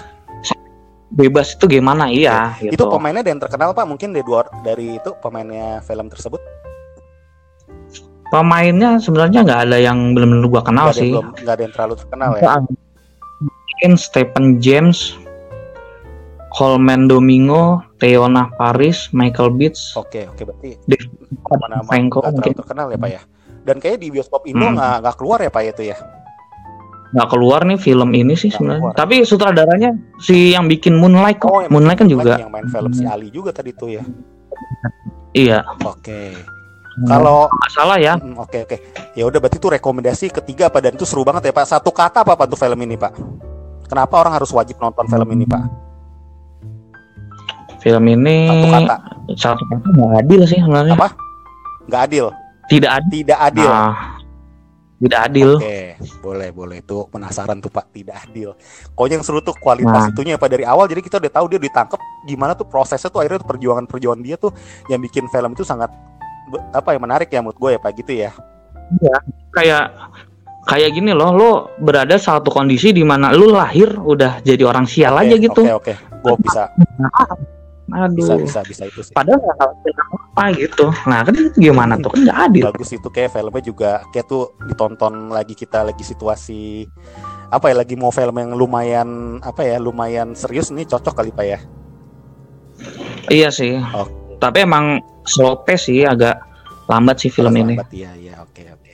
bebas itu gimana? Iya Itu gitu. pemainnya ada yang terkenal Pak, mungkin dari dua dari itu pemainnya film tersebut. pemainnya sebenarnya nggak ada yang benar-benar gua kenal yang sih. belum nggak ada yang terlalu terkenal ya. mungkin Stephen James Coleman Domingo Teona Paris Michael Beats Oke, oke berarti Dave Franco mungkin terkenal ya Pak ya. Dan kayaknya di bioskop Indo Hmm. nggak nggak keluar ya Pak itu ya. nggak keluar nih film ini sih sebenarnya keluar. tapi sutradaranya si yang bikin Moonlight kok Oh, yang Moonlight kan juga yang main film si Ali juga tadi tuh ya. iya Oke. Kalau nggak salah ya Hmm, Oke oke. Ya udah berarti itu rekomendasi ketiga Pak dan itu seru banget ya Pak. Satu kata apa Pak tuh film ini Pak? Kenapa orang harus wajib nonton film ini Pak? Film ini Satu kata. satu kata nggak adil sih sebenarnya Apa? Nggak adil. tidak adil Tidak adil. Nah, tidak adil Oke, boleh boleh itu penasaran tuh Pak. Tidak adil. Pokoknya yang seru tuh kualitas Nah. itunya Pak dari awal. Jadi kita udah tahu dia ditangkap gimana tuh prosesnya tuh akhirnya tuh perjuangan-perjuangan dia tuh yang bikin film itu sangat apa ya menarik ya menurut gue ya Pak gitu ya. kayak kayak gini loh lo berada satu kondisi di mana lu lahir udah jadi orang sial Oke, aja gitu Oke oke. Gue bisa aduh. Bisa bisa bisa itu sih. padahal nggak apa gitu. Nah kan itu gimana tuh? Kan nggak adil. Bagus itu kayak filmnya juga kayak tuh ditonton lagi kita lagi situasi apa ya lagi mau film yang lumayan apa ya lumayan serius nih cocok kali pak ya? Iya sih. Oke. tapi emang slow pace sih agak lambat sih film ini. Lambat, iya iya oke oke.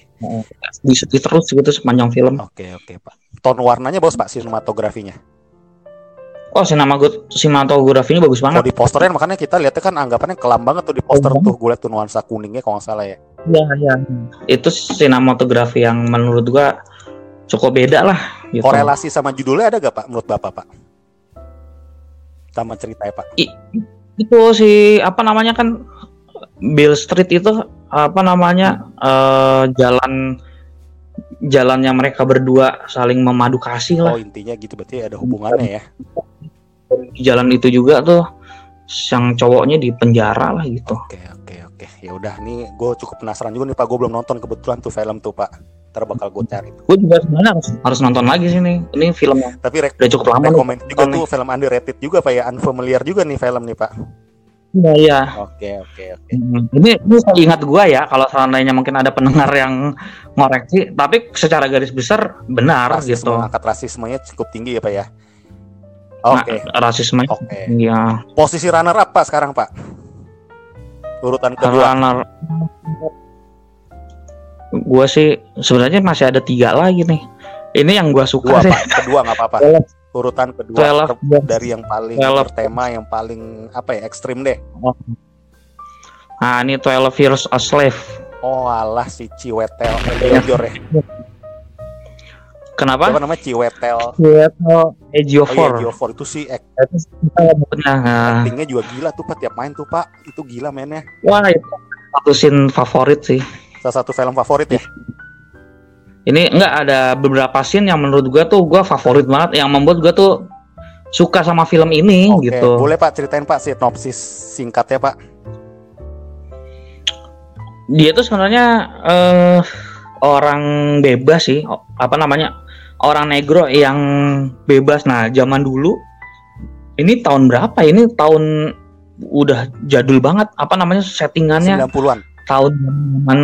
Disedih terus gitu sepanjang film. Oke oke pak. Ton warnanya bagus pak sinematografinya oh sinemagot sinematografinya bagus kalau banget di posternya makanya kita lihatnya kan anggapannya kelam banget tuh di poster Oh, tuh. Gue liat tuh nuansa kuningnya kalau nggak salah ya. Iya iya. Itu sinematografi yang menurut gua cukup beda lah gitu. Korelasi sama judulnya ada gak pak? Menurut bapak pak? Sama ceritanya pak? Itu si apa namanya kan Bill Street itu apa namanya eh, jalan jalannya mereka berdua saling memadu kasih lah. Oh intinya gitu berarti ada hubungannya ya. Di jalan itu juga tuh yang cowoknya di penjara lah gitu. Oke oke oke. Ya udah nih gue cukup penasaran juga nih pak. Gue belum nonton kebetulan tuh film tuh pak. Ntar bakal gue cari. Gue juga sebenarnya harus, harus nonton lagi sih nih. Ini film yang tapi rek udah cukup lama nih. rekomend juga tuh film underrated juga pak ya. Unfamiliar juga nih film nih pak iya iya. Oke oke oke. Ini ini saya ingat gua ya kalau seandainya mungkin ada pendengar yang ngoreksi tapi secara garis besar benar rasisme gitu. angkat rasismenya cukup tinggi ya pak ya? Nah, oke. rasisme. Oke. Ya posisi runner up pak sekarang pak? Urutan kedua. Karena gue sih sebenarnya masih ada tiga lagi nih. Ini yang gue suka dua sih. Pak. Kedua nggak apa-apa urutan kedua Twelve dari yang paling Twelve. bertema yang paling apa ya ekstrim deh. Nah ini 12 Years a Slave. Oh alah si Ciwetel. Eliojor ya. Kenapa? apa namanya? Ciwetel. Age of Oh iya, Geofor itu sih ek- nah, actingnya juga gila tuh Pak. Tiap main tuh Pak. Itu gila mainnya. Wah itu satu scene favorit sih. Salah satu film favorit ya ini enggak ada beberapa scene yang menurut gua tuh gua favorit banget yang membuat gua tuh suka sama film ini Oke, gitu. boleh Pak ceritain Pak sinopsis singkatnya Pak. Dia tuh sebenarnya eh, orang bebas sih apa namanya orang negro yang bebas. Nah zaman dulu ini tahun berapa ini tahun udah jadul banget apa namanya settingannya? 90-an tahun zaman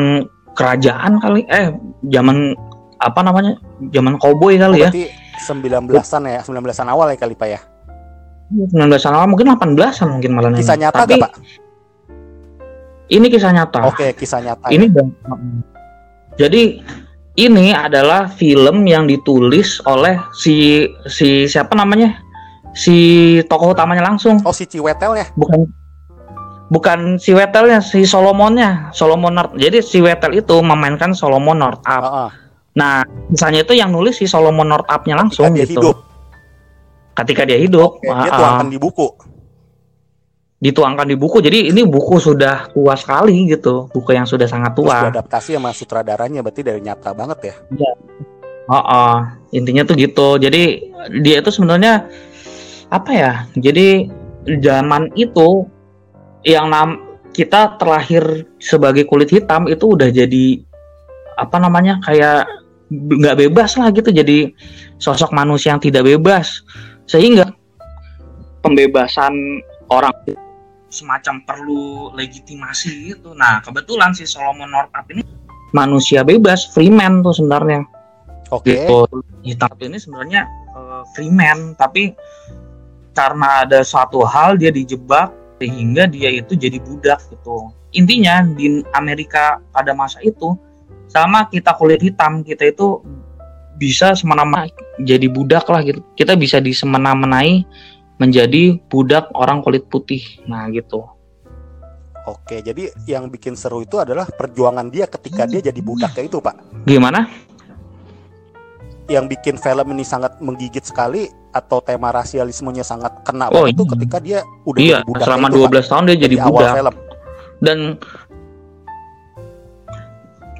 kerajaan kali eh zaman apa namanya zaman cowboy Oh, kali ya berarti 19-an ya 19-an awal ya kali Pak ya 19 an awal mungkin 18an mungkin malah kisah nyata Tapi gak Pak Ini kisah nyata. Oke, kisah nyata. Ini ya. jadi ini adalah film yang ditulis oleh si si siapa namanya? Si tokoh utamanya langsung, Oh, si Ciwetel ya? bukan bukan si Wetelnya, si Solomonnya, Solomon North. Jadi si Wetel itu memainkan Solomon North Up. Heeh. Nah, misalnya itu yang nulis si Solomon North Up-nya langsung Ketika dia gitu. hidup. Ketika dia hidup, Oke, dia ah, tuangkan ah, di buku. dituangkan di buku. Jadi ini buku sudah tua sekali gitu, buku yang sudah sangat Terus tua. diadaptasi sama sutradaranya berarti dari nyata banget ya. Oh, oh, intinya tuh gitu. Jadi dia itu sebenarnya apa ya? Jadi zaman itu yang nam kita terlahir sebagai kulit hitam itu udah jadi apa namanya kayak nggak bebas lah gitu. Jadi sosok manusia yang tidak bebas sehingga pembebasan orang semacam perlu legitimasi gitu. Nah kebetulan si Solomon Northup ini manusia bebas, free man tuh sebenarnya Oke. gitu. Hitam ini sebenarnya eh, free man, tapi karena ada suatu hal dia dijebak sehingga dia itu jadi budak gitu. Intinya di Amerika pada masa itu sama kita kulit hitam kita itu bisa semena-mena jadi budak lah gitu. Kita bisa disemena-menai menjadi budak orang kulit putih. Nah gitu. Oke, jadi yang bikin seru itu adalah perjuangan dia ketika dia jadi budak kayak itu, Pak. Gimana? Yang bikin film ini sangat menggigit sekali atau tema rasialismenya sangat kena Oh, banget itu iya. ketika dia udah Iya, jadi budak selama itu, Pak. 12 tahun dia jadi Di awal budak. film. dan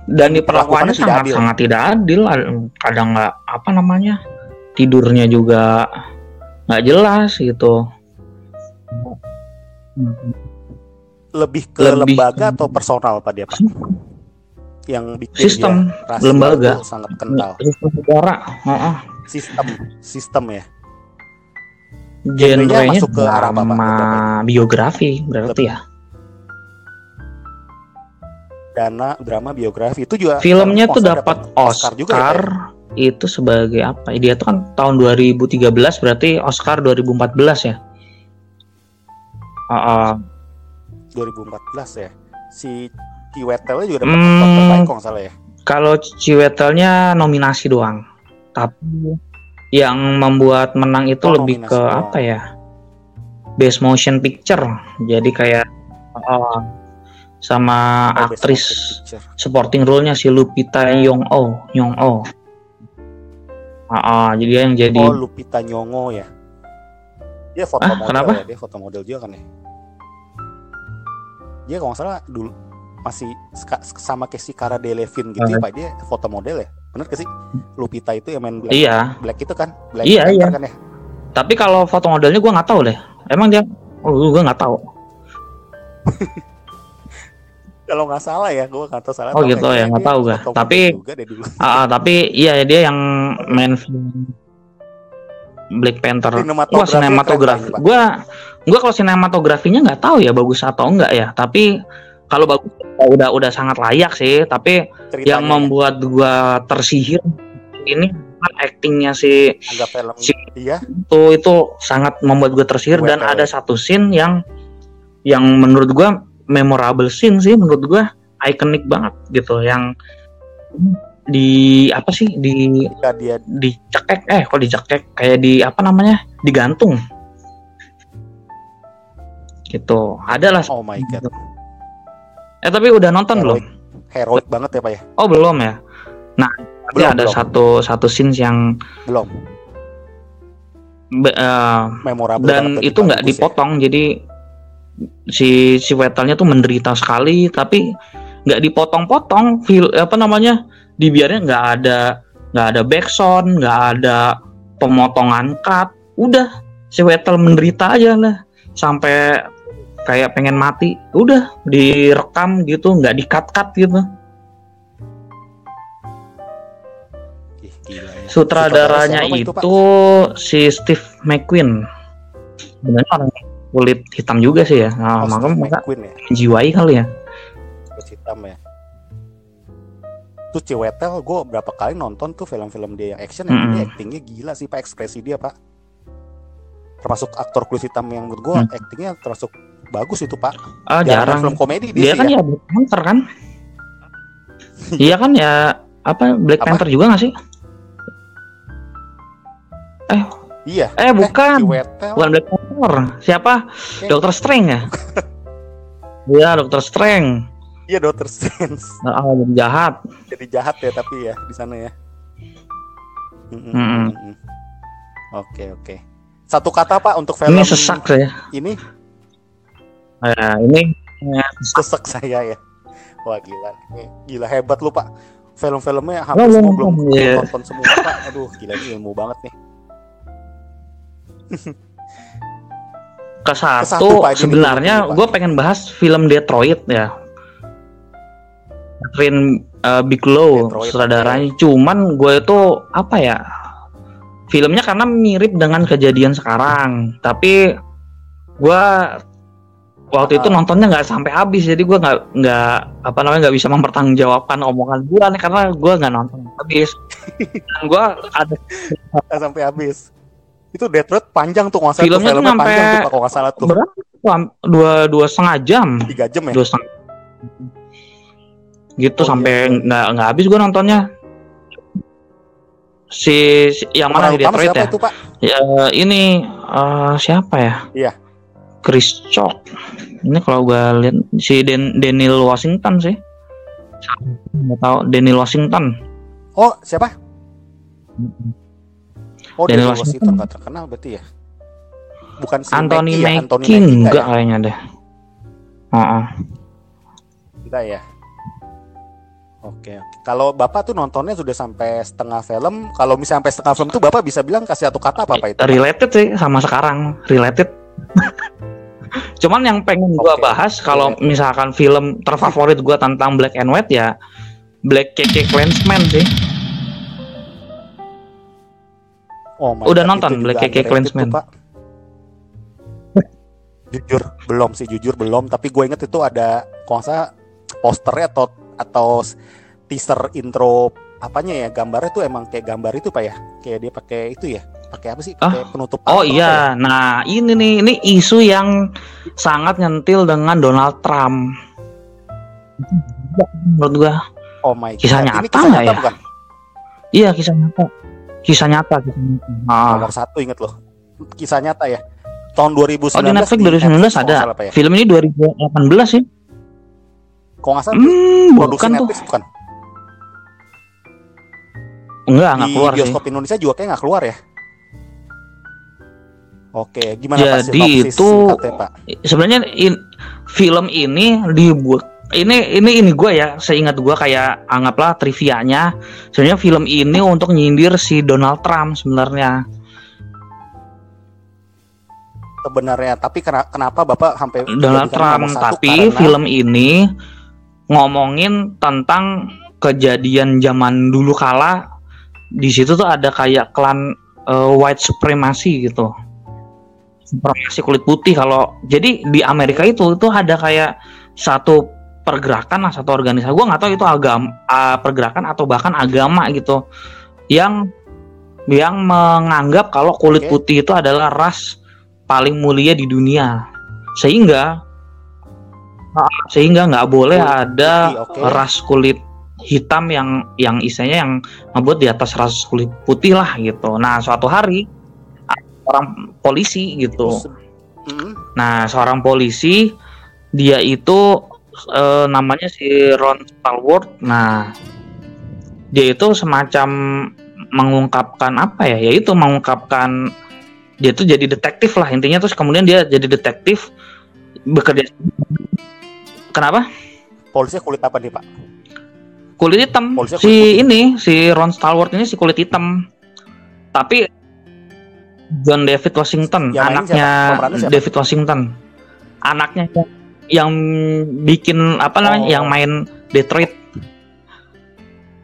dan diperlakukannya sangat adil. sangat tidak adil kadang nggak apa namanya tidurnya juga nggak jelas gitu Lebih ke Lebih lembaga ke- atau personal Pak dia, Pak? Yang bikin Sistem, dia lembaga. sangat kental. Sistem negara heeh. Sistem, sistem ya. genrenya masuk ke arah biografi berarti ya Dana drama biografi itu juga filmnya kalau tuh dapat Oscar, juga ya, ya? itu sebagai apa dia tuh kan tahun 2013 berarti Oscar 2014 ya Heeh. 2014 ya. Si Kiwetel juga dapat Hmm. Oscar terbaik kalau salah ya. Kalau Ciwetelnya nominasi doang. Tapi yang membuat menang itu Oh, lebih ke doang. apa ya? Best Motion Picture. Jadi kayak oh, sama Oh, aktris supporting role-nya si Lupita Nyong'o, Nyong'o. Ah, ah, jadi yang jadi Oh, Lupita Nyong'o ya. Dia foto Ah, model kenapa? ya, dia foto model juga kan ya. Dia kalau nggak salah dulu masih sama kayak si Cara Delevingne gitu ya, Pak. Dia foto model ya. Bener ke sih? Lupita itu yang main Black, Iya, Black itu kan? Black Iya, Panther iya. kan ya? tapi kalau foto modelnya gua nggak tahu deh. Emang dia Oh, gua nggak tahu. Kalau nggak salah ya, gue nggak tahu salah. Oh, gitu ya, nggak tahu foto Tapi- model juga deh dulu. Ah, ah, tapi iya dia yang main Black Panther. Wah Sinematografinya sinematografi. Gua gua kalau sinematografinya nggak tahu ya bagus atau enggak ya. Tapi kalau bagus ya udah udah sangat layak sih. Tapi Ceritanya yang membuat gua tersihir ini kan actingnya si agak film. si- Iya, itu itu sangat membuat gue tersihir dan Well, ada satu scene yang yang menurut gua memorable scene sih menurut gua ikonik banget gitu yang di apa sih di dia dicekek eh kok dicekek? Kayak di apa namanya digantung. Gitu. Ada lah oh my god, eh tapi udah nonton belum? Heroik, banget ya Pak ya? oh belum ya? Nah Belum, ada belum. satu satu scene yang Belum, be- memorable dan itu nggak ya. dipotong jadi si si Wetelnya tuh menderita sekali tapi nggak dipotong-potong feel apa namanya dibiarnya nggak ada nggak ada backsound nggak ada pemotongan cut. Udah si Wetel menderita aja lah. Sampai kayak pengen mati. Udah direkam gitu nggak di cut cut gitu gila ya. sutradaranya itu, si Steve McQueen. Orang kulit hitam juga sih ya nah, Oh, maka Steve maka ya, menjiwai kali ya kulit hitam ya. Terus Ciwetel, gue berapa kali nonton tuh film-film dia yang action, Mm-mm. dia actingnya gila sih pak, ekspresi dia pak. Termasuk aktor kulit hitam yang menurut gue Mm. actingnya termasuk Bagus itu pak. Ah, Jarang jarang. film komedi Dia dia, kan ya. ya Black Panther kan? Iya kan ya apa Black Apa? Panther juga gak sih? Iya. Eh bukan, Kiwetel. bukan Black Panther. Siapa? Eh. Doctor Strange ya? Iya Doctor Strange. Iya Doctor Strange. Ah, jadi jahat. Jadi jahat ya tapi ya di sana ya. Mm-mm, Mm-mm. Oke oke. Satu kata pak untuk film Ini sesak saya. ini Nah, ini sesek saya ya. Wah gila, Ini gila hebat lu pak. Film-filmnya hampir semua belum iya. nonton semua pak. Aduh gila ini ilmu banget nih. ke satu, sebenarnya gue pengen bahas film Detroit ya. Catherine uh, Bigelow Detroit, sutradaranya. Cuman gue itu apa ya? Filmnya karena mirip dengan kejadian sekarang, tapi gue waktu itu Ah. nontonnya nggak sampai habis, jadi gue nggak nggak apa namanya nggak bisa mempertanggungjawabkan omongan gue nih karena gue nggak nonton habis. Dan gue ada sampai habis. Itu Detroit panjang tuh nggak salah Filmnya tuh filmnya sampai- panjang tuh pak kalau nggak salah tuh berapa? Dua dua setengah jam. tiga jam ya. dua setengah gitu Oh, sampai iya. nggak nggak habis gue nontonnya si, si- yang mana utama Detroit ya? itu pak? ya ini eh, siapa ya Iya. Chris Chalk ini kalau gue lihat si Dan Daniel Washington sih nggak tahu Daniel Washington Oh siapa? Oh Daniel Washington. Washington nggak terkenal berarti ya? Bukan si Anthony Mackie ya? Mackie Anthony Mackie enggak nggak ya? kayaknya deh Heeh. Enggak ya. Oke. Kalau Bapak tuh nontonnya sudah sampai setengah film, kalau misalnya sampai setengah film tuh Bapak bisa bilang kasih satu kata apa apa itu? Related sih sama sekarang related cuman yang pengen gua Oke, bahas kalau related. misalkan film terfavorit gua tentang black and white ya Black KK Clansman sih Oh my Udah God, nonton Black underrated Clansman? Pak. jujur belum sih jujur belum, tapi gue inget itu ada kalau salah posternya atau atau teaser intro apanya ya gambarnya tuh emang kayak gambar itu pak ya kayak dia pakai itu ya pakai apa sih Ah. pakai penutup oh apa ya? iya nah ini nih ini isu yang sangat nyentil dengan Donald Trump menurut gua oh my god Kisah ini nyata kisah nggak nyata ya? bukan iya kisah nyata kisah nyata kisah nyata Ah. nomor satu inget loh kisah nyata ya tahun 2019 Oh di Netflix di 2019 Netflix, kalau nggak ada. Pak, ya? Film ini 2018 sih. kalau nggak salah Hmm, produksi bukan tuh. Netflix bukan Enggak, enggak keluar sih. bioskop Indonesia juga kayak nggak keluar ya Oke, gimana Jadi sinopsis itu sebenarnya in- film ini dibuat ini ini ini gue ya seingat gue kayak anggaplah trivianya. Sebenarnya film ini untuk nyindir si Donald Trump sebenarnya. Sebenarnya, tapi kena- kenapa Bapak sampai Donald Trump tapi Karena- film ini ngomongin tentang kejadian zaman dulu kala di situ tuh ada kayak klan eh, white supremacy gitu. Supremasi kulit putih kalau jadi di Amerika itu itu ada kayak satu pergerakan lah satu organisasi. Gue nggak tahu itu agama ah, pergerakan atau bahkan agama gitu yang yang menganggap kalau kulit Oke. putih itu adalah ras paling mulia di dunia. Sehingga sehingga nggak boleh Kulit ada putih, oke. ras kulit hitam yang yang istilahnya yang ngebuat di atas ras kulit putih lah gitu. Nah suatu hari orang polisi gitu. Se- Mm, Nah, seorang polisi dia itu eh, namanya si Ron Stallworth. Nah, dia itu semacam mengungkapkan apa ya? Yaitu mengungkapkan dia itu jadi detektif lah intinya terus kemudian dia jadi detektif bekerja Kenapa? Polisnya kulit apa nih Pak? Kulit hitam. Polisi si kulit ini si Ron Stallworth ini si kulit hitam. Tapi John David Washington, Yang anaknya siapa? Pemerannya siapa? David Washington. Anaknya yang- bikin apa namanya? Oh. Yang main Detroit.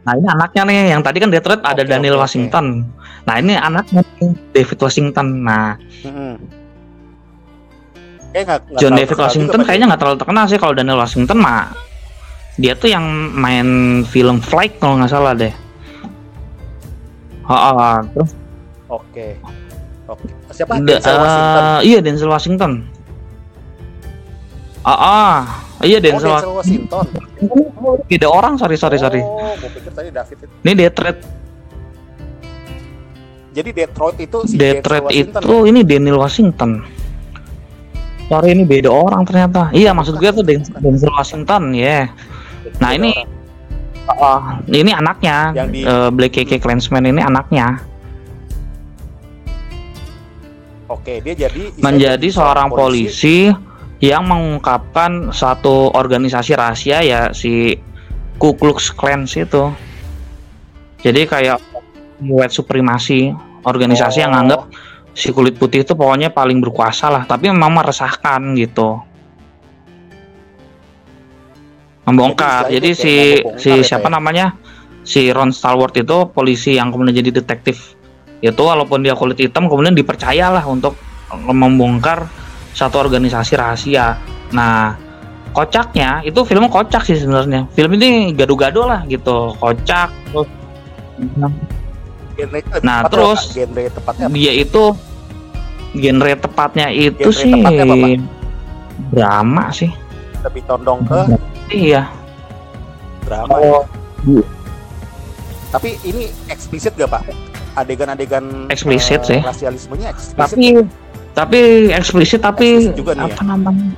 Nah, ini anaknya nih, yang tadi kan Detroit ada Oke, Daniel oke. Washington. Nah, ini anaknya David Washington. Nah, Mm-mm. Kayak nggak- nggak John David Washington kayaknya nggak terlalu terkenal sih kalau Daniel Washington mah dia tuh yang main film Flight kalau nggak salah deh. Oh, oh, terus Oke. Oke. Siapa? da- Denzel Washington. eh, iya Denzel Washington. Ah, ah. iya Oh, Denzel. Denzel Washington. Beda orang, sorry sorry sorry. Oh, gue pikir tadi David itu. Ini Detroit, Jadi Detroit itu si Detroit Denzel itu ini Daniel Washington. Sorry ini beda orang ternyata. Iya maksud gue tuh Den- Denzel Washington, ya. Nah Beda ini, orang. ah, ini anaknya, Yang di- eh, Black KK Klansman ini anaknya. Oke, dia jadi menjadi seorang polisi yang mengungkapkan satu organisasi rahasia ya si Ku Klux Klan itu. Jadi kayak white supremasi, organisasi yang Oh. nganggap si kulit putih itu pokoknya paling berkuasa lah, tapi memang meresahkan gitu. Membongkar. Jadi Jadi, si si ya, siapa ya? namanya? Si Ron Stallworth itu polisi yang kemudian jadi detektif. Itu walaupun dia kulit hitam kemudian dipercayalah untuk membongkar satu organisasi rahasia. Nah, kocaknya itu film kocak sih sebenarnya. Film ini gado-gado lah gitu, kocak. Terus Genre itu Nah, tepatnya terus apa? genre tepatnya apa? dia itu genre tepatnya itu Genre sih tepatnya apa, Pak? drama sih. lebih condong ke Iya. drama. Oh, Tapi ini eksplisit gak Pak? Adegan-adegan Eksplisit eh, sih. Rasialismenya eksplisit. tapi tapi eksplisit tapi Eksplisit juga nih apa ya? namanya?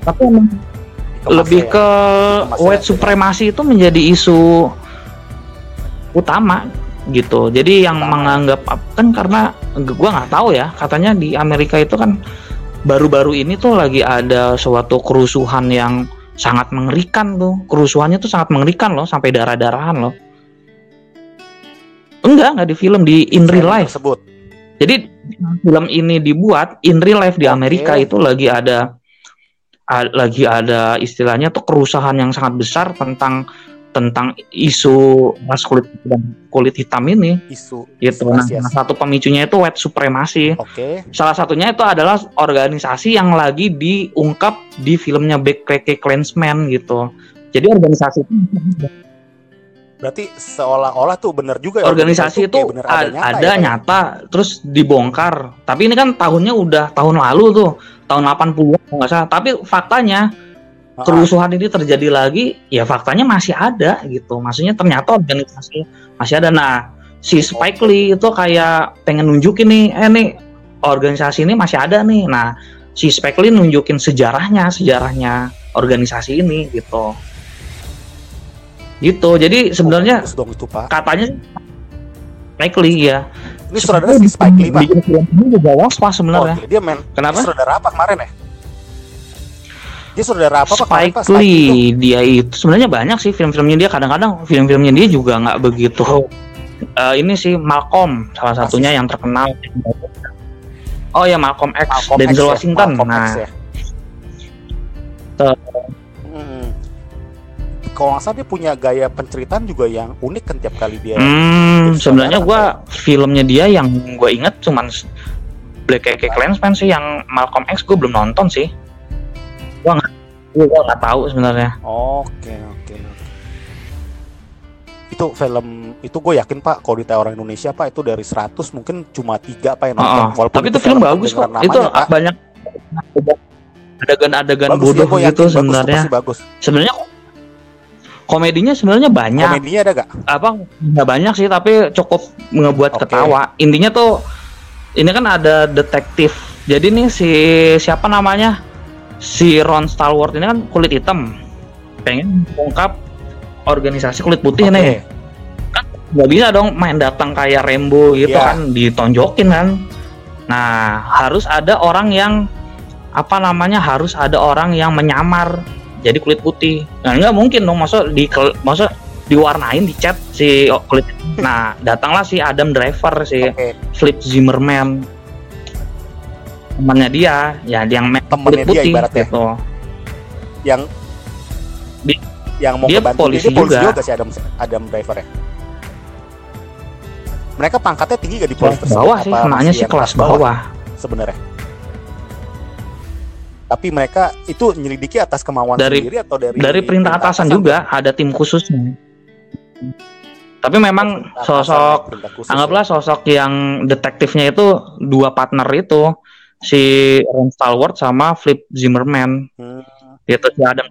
Tapi emang Dikemasnya lebih ya. ke white ya. supremasi itu menjadi isu utama gitu. Jadi yang Utama. menganggap kan karena gua nggak tahu ya, katanya di Amerika itu kan baru-baru ini tuh lagi ada suatu kerusuhan yang sangat mengerikan tuh. Kerusuhannya tuh sangat mengerikan loh, sampai darah-darahan loh. Enggak, enggak di film di in real life. tersebut. Jadi film ini dibuat in real life di. Amerika itu lagi ada a- lagi ada istilahnya tuh kerusuhan yang sangat besar tentang tentang isu ras kulit dan kulit hitam ini Isu gitu. isu Nah, salah satu pemicunya itu white supremasi. Oke. Salah satunya itu adalah organisasi yang lagi diungkap di filmnya Black KK Klansman gitu. Jadi organisasi itu Berarti seolah-olah tuh bener juga ya. organisasi itu bener ada, nyata ada ya, ya? nyata terus dibongkar. Tapi ini kan tahunnya udah tahun lalu tuh tahun 80 kalau nggak salah. Tapi faktanya kerusuhan ini terjadi lagi ya faktanya masih ada gitu. Maksudnya ternyata organisasi masih ada. Nah si Spike Lee itu kayak pengen nunjukin nih eh nih organisasi ini masih ada nih. Nah si Spike Lee nunjukin sejarahnya sejarahnya organisasi ini gitu gitu jadi sebenarnya Bagus dong itu Pak. katanya Spike Lee ya. Ini saudara si Spike Lee Pak. Ini juga was-was Oh, sebenarnya. dia main. Kenapa? Dia saudara apa kemarin ya? Dia saudara apa Pak kemarin Spike Pak? Spike Lee itu? Dia itu sebenarnya banyak sih film-filmnya dia kadang-kadang film-filmnya dia juga nggak begitu Eh, ini sih Malcolm salah satunya yang terkenal oh ya Malcolm X Malcolm Denzel X ya, Washington Malcolm nah X ya. Hmm. Kalau nggak salah dia punya gaya penceritaan juga yang unik kan tiap kali dia. hmm, sebenarnya gua filmnya dia yang gue inget cuman Black KK Klansman sih yang Malcolm X gue belum nonton sih gua nggak gua nggak tahu sebenarnya Oke oke. oke. Itu film itu gue yakin Pak kalau di orang Indonesia Pak itu dari 100 mungkin cuma tiga Pak yang nonton. Walaupun tapi itu film bagus kok kedengeran itu namanya, Pak. banyak adegan-adegan bodoh ya, gitu sebenarnya bagus. sebenarnya komedinya sebenarnya banyak. Komedinya ada gak? apa? Nggak banyak sih tapi cukup ngebuat Oke. ketawa. Intinya tuh ini kan ada detektif. Jadi nih si siapa namanya? Si Ron Stallworth ini kan kulit hitam. Pengen mengungkap organisasi kulit putih Oke. nih. Nggak bisa dong main datang kayak Rembo gitu Iya. kan ditonjokin kan. Nah harus ada orang yang apa namanya harus ada orang yang menyamar jadi kulit putih nah nggak mungkin dong masa di masa diwarnain dicat si kulit nah datanglah si Adam Driver si Oke. Flip Zimmerman temannya dia ya yang me- kulit Temennya dia putih ibaratnya. gitu Yang Di- yang mau dia kebantu polisi dia polisi juga. juga si Adam Adam Driver ya. Mereka pangkatnya tinggi gak di polisi bawah sih sih kelas bawah sebenarnya. Tapi mereka itu nyelidiki atas kemauan Dari- sendiri atau dari dari perintah atasan juga ada tim khususnya tapi memang Perintah sosok atasan, khusus anggaplah sosok yang detektifnya itu dua partner itu si Ron Stallworth sama Flip Zimmerman ya. Hmm. Gitu si Adam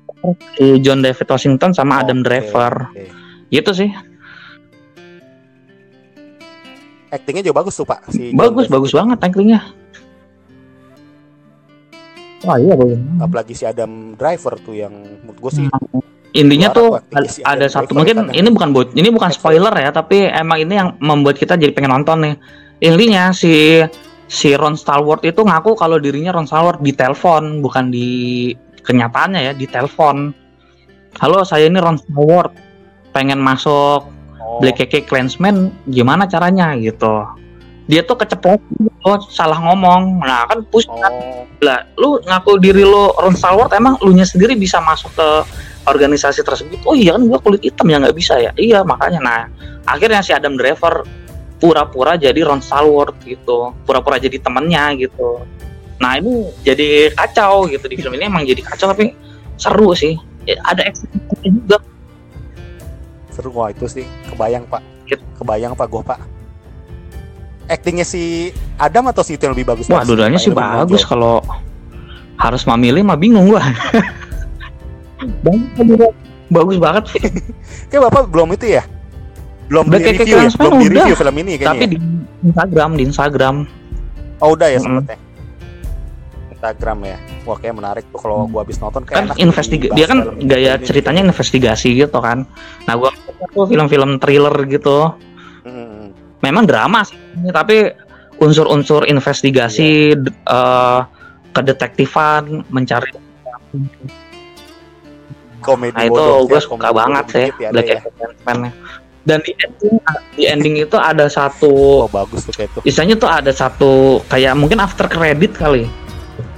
si John David Washington sama Adam Oke, Driver. oke. Gitu sih. Actingnya juga bagus tuh pak. Si John bagus, David. bagus banget actingnya. Wah, iya bagus. Apalagi si Adam Driver tuh yang menurut gue sih Intinya Suara tuh si ada satu Driver mungkin ini bukan buat ini bukan spoiler ya, tapi emang ini yang membuat kita jadi pengen nonton nih. Intinya si si Ron Stallworth itu ngaku kalau dirinya Ron Stallworth di telepon, bukan di kenyataannya ya, di telepon. Halo, saya ini Ron Stallworth, pengen masuk oh, Black KK Clansman, gimana caranya gitu. Dia tuh keceplosan gitu, salah ngomong. Nah, kan pusing kan? Oh, lah lu ngaku diri lu Ron Stallworth emang lu nya sendiri bisa masuk ke organisasi tersebut? Oh iya kan gua kulit hitam ya nggak bisa ya? Iya makanya. Nah akhirnya si Adam Driver pura-pura jadi Ron Stallworth gitu. Pura-pura jadi temennya gitu. Nah ini jadi kacau gitu di film ini. Emang jadi kacau tapi seru sih. Ya, ada eksekusinya juga. Seru wah itu sih. Kebayang pak. Gitu. Kebayang pak gue pak. Actingnya si Adam atau si itu yang lebih bagus? wah dua-duanya sih bagus kalau harus memilih mah bingung gua bagus banget sih Kayak bapak belum itu ya? Belum di review ya? Belum di review film ini kayaknya. tapi ya? di Instagram di Instagram Oh udah ya sempetnya. Instagram ya. Wah kayak menarik tuh kalau gua habis nonton kayak kan enak investigasi dia kan gaya ini. ceritanya investigasi gitu kan nah gua tuh film-film thriller gitu. Memang drama sih tapi unsur-unsur investigasi d- eh, kedetektifan mencari Komedi nah itu gue ya, suka banget sih ya, Black ya. Dan di ending di ending itu ada satu Oh bagus tuh kayak tuh. istilahnya tuh ada satu kayak mungkin after credit kali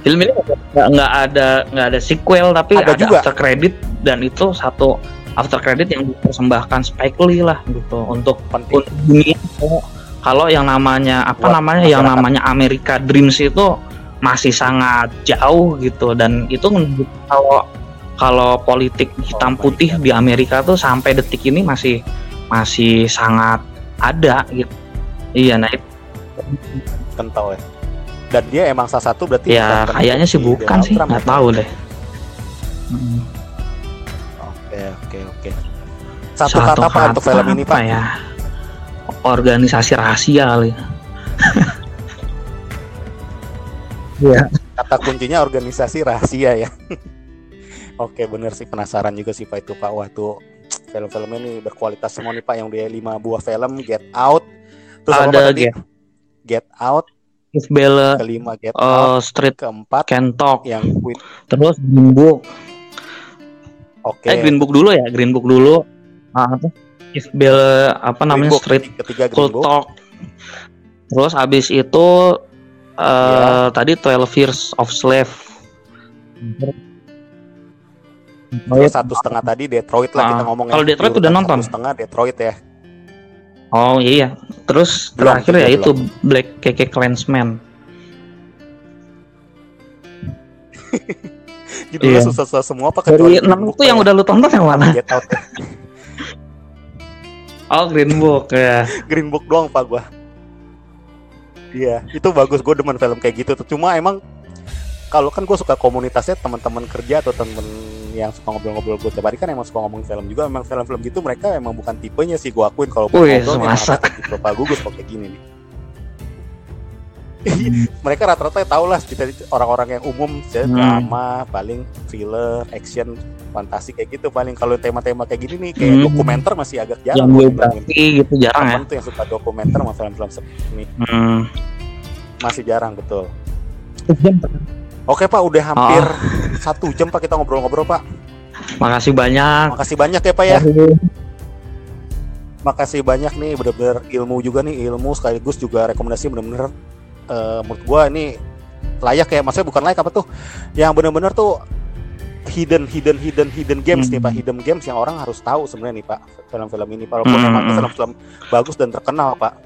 film ini nggak ada nggak ada sequel tapi Ada ada, juga. after credit dan itu satu after credit yang dipersembahkan Spike Lee lah gitu untuk Penting. untuk dunia kalau yang namanya apa Buat namanya yang masyarakat. namanya America Dreams itu masih sangat jauh gitu dan itu kalau kalau politik hitam putih Amerika. di Amerika tuh sampai detik ini masih masih sangat ada gitu iya nah itu kental ya. Dan dia emang salah satu berarti ya kayaknya sih bukan sih nggak ya? tahu deh Hmm, Oke oke oke. Satu, satu kata pak untuk film ini pak. ya organisasi rahasia kali Iya. Kata kuncinya organisasi rahasia ya. oke bener sih penasaran juga sih pak itu pak. Wah tuh film-film ini berkualitas semua nih pak yang dia lima buah film Get Out. Terus ada? Get, Get Out If Bella kelima Get Out uh, Street keempat Talk yang Queen. terus Green Oke. eh Green Book dulu ya Green Book dulu ah, apa? If Bella apa Green namanya Book, Street ketiga Green Cool Book. Talk terus abis itu eh tadi 12 Years of Slave Terus satu setengah tadi Detroit lah kita Ah, ngomong kalau Detroit udah nonton? Satu setengah Detroit ya. Oh iya, terus Belum, terakhir ya belum. itu Black KK Clansman. Judulnya Iya. susah-susah semua apa kecuali Dari enam itu yang ya? udah lu tonton yang mana? Get Out ya. Oh Green Book ya. Green Book doang pak gua. Iya, itu bagus. Gue demen film kayak gitu. Cuma emang kalau kan gue suka komunitasnya teman-teman kerja atau temen yang suka ngobrol-ngobrol gue tiap hari kan emang suka ngomongin film juga. Emang film-film gitu mereka emang bukan tipenya sih gue akuin kalau Wih, ngobrol emang masa? tipe Pak Gugus kok kayak gini nih. mereka rata-rata tahu lah kita orang-orang yang umum saya Hmm. drama paling thriller action fantasi kayak gitu paling kalau tema-tema kayak gini nih kayak Hmm. dokumenter masih agak Yang jarang ngomongin. biografi gitu jarang ya. temen tuh yang suka dokumenter sama film-film seperti ini Hmm. masih jarang betul oke pak udah hampir satu jam pak kita ngobrol-ngobrol pak Makasih banyak. makasih banyak ya pak ya makasih banyak nih bener-bener ilmu juga nih ilmu sekaligus juga rekomendasi bener-bener eh, menurut gua ini layak ya. Maksudnya bukan layak apa tuh? Yang bener-bener tuh hidden hidden hidden hidden games nih Hmm. pak hidden games yang orang harus tahu sebenarnya nih pak. Film-film ini walaupun Hmm. emang film-film bagus dan terkenal pak.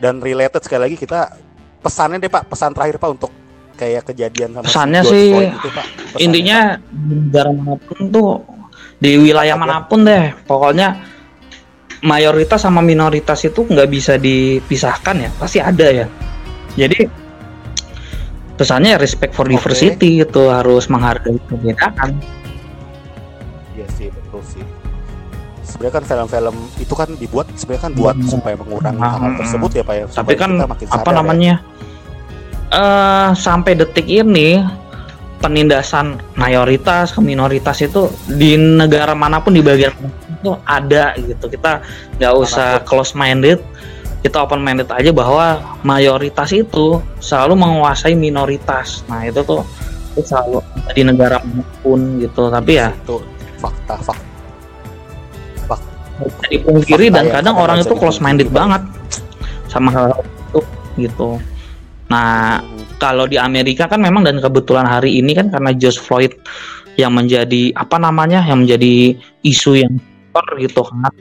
Dan related sekali lagi kita pesannya deh pak. Pesan terakhir pak untuk kayak kejadian sama si Pesannya George sih, itu, Pak. Pesannya, Intinya di negara mana pun tuh di wilayah mana pun deh, pokoknya mayoritas sama minoritas itu nggak bisa dipisahkan ya, pasti ada ya. Jadi pesannya respect for Oke. diversity gitu harus menghargai perbedaan Iya sih betul sih. Sebenarnya kan film-film itu kan dibuat sebenarnya kan buat Hmm. supaya mengurangi Hmm. hal tersebut ya pak ya. tapi supaya kan kita makin apa ya. namanya eh sampai detik ini penindasan mayoritas ke minoritas itu di negara mana pun di bagian itu ada gitu. Kita nggak usah close minded kita open minded aja bahwa mayoritas itu selalu menguasai minoritas. Nah itu tuh itu selalu di negara mana pun gitu. Tapi ya itu fakta fakta bisa dipungkiri Fakta dan ya, kadang orang itu close minded banget sama hal itu gitu. Nah kalau di Amerika kan memang dan kebetulan hari ini kan karena George Floyd yang menjadi apa namanya yang menjadi isu yang gitu kan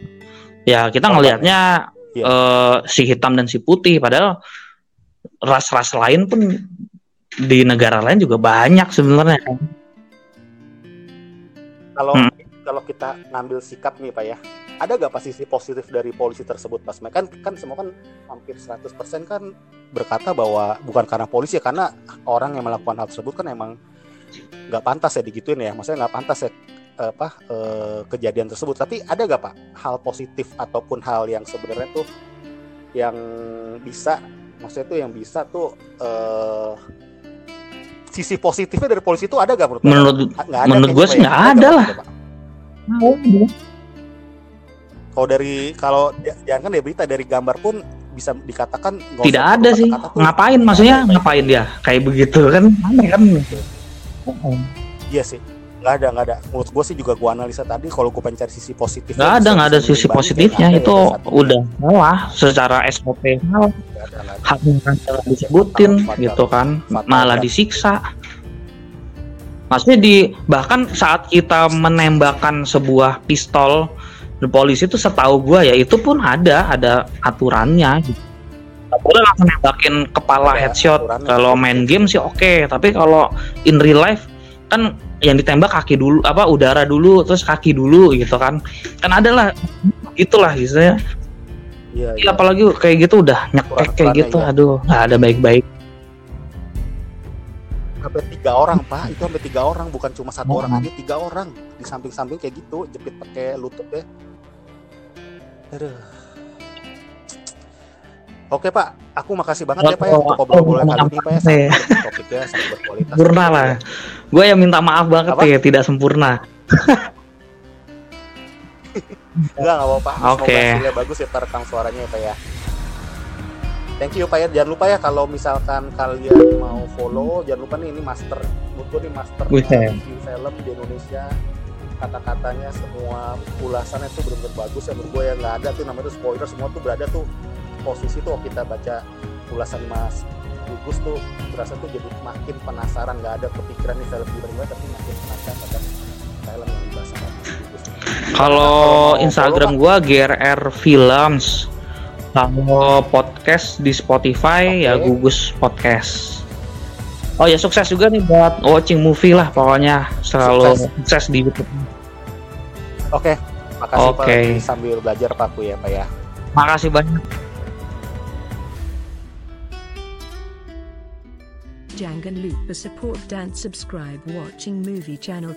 ya kita ngelihatnya Iya. eh, si hitam dan si putih padahal ras-ras lain pun di negara lain juga banyak sebenarnya Kalau Hmm. kalau kita ngambil sikap nih Pak ya, ada gak pasti sisi positif dari polisi tersebut Mas? Kan kan semua kan hampir 100% kan berkata bahwa bukan karena polisi ya, karena orang yang melakukan hal tersebut kan emang nggak pantas ya digituin ya, maksudnya nggak pantas ya apa eh, kejadian tersebut. Tapi ada gak Pak hal positif ataupun hal yang sebenarnya tuh yang bisa, maksudnya tuh yang bisa tuh eh, sisi positifnya dari polisi itu ada gak menurut menurut Nggak ada menurut gue sih ya? nggak Ada lah? Kalau dari kalau jangan kan dari berita dari gambar pun bisa dikatakan tidak ada sih ngapain maksudnya ngapain dia kayak begitu kan aneh kan Iya sih. Nggak ada, nggak ada. Menurut gue sih juga gue analisa tadi kalau gue pencari sisi positif. nggak ada nggak ada sisi positifnya. itu udah salah. Secara SOP salah. Disebutin Fatal, gitu kan. Fatal, malah ya. disiksa. Maksudnya di bahkan saat kita menembakkan sebuah pistol polisi itu setahu gua ya itu pun ada ada aturannya gitu. Boleh langsung nembakin kepala headshot. kalau main game sih oke tapi kalau in real life kan yang ditembak kaki dulu apa udara dulu terus kaki dulu gitu kan kan ada lah gitulah istilahnya Iya, iya. apalagi kayak gitu udah nyekek kayak Aturan-aturannya, gitu iya. aduh nggak ada baik-baik Sampai tiga orang pak, itu sampai tiga orang bukan cuma satu Oh. orang aja, tiga orang di samping-samping kayak gitu, jepit pakai lutut ya. Aduh. Oke pak, aku makasih banget ya pak ya untuk ngobrol-ngobrol kali ini pak ya. Iya. Sangat topiknya sangat berkualitas. sempurna lah gue yang minta maaf banget Apa? ya tidak sempurna Enggak, enggak apa-apa. Oke. hasilnya bagus ya terekam suaranya ya Pak ya. Thank you Pak ya. Jangan lupa ya kalau misalkan kalian mau follow, jangan lupa nih ini master. Gue nih master review film di Indonesia. Kata-katanya semua ulasannya tuh benar-benar bagus ya menurut gue ya nggak ada tuh namanya tuh spoiler semua tuh berada tuh posisi tuh kita baca ulasan Mas Gugus tuh berasa tuh jadi makin penasaran nggak ada kepikiran nih film gimana tapi makin penasaran pada film yang dibahas sama Gugus. kalau mau Instagram gue GRR Films kalau podcast di Spotify ya Oke. gugus podcast oh ya sukses juga nih buat watching movie lah pokoknya selalu Sukses. sukses di YouTube Oke, makasih Pak Oke. Ini sambil belajar Pak ya Pak ya. makasih banyak Jangan lupa support dan subscribe watching movie channel.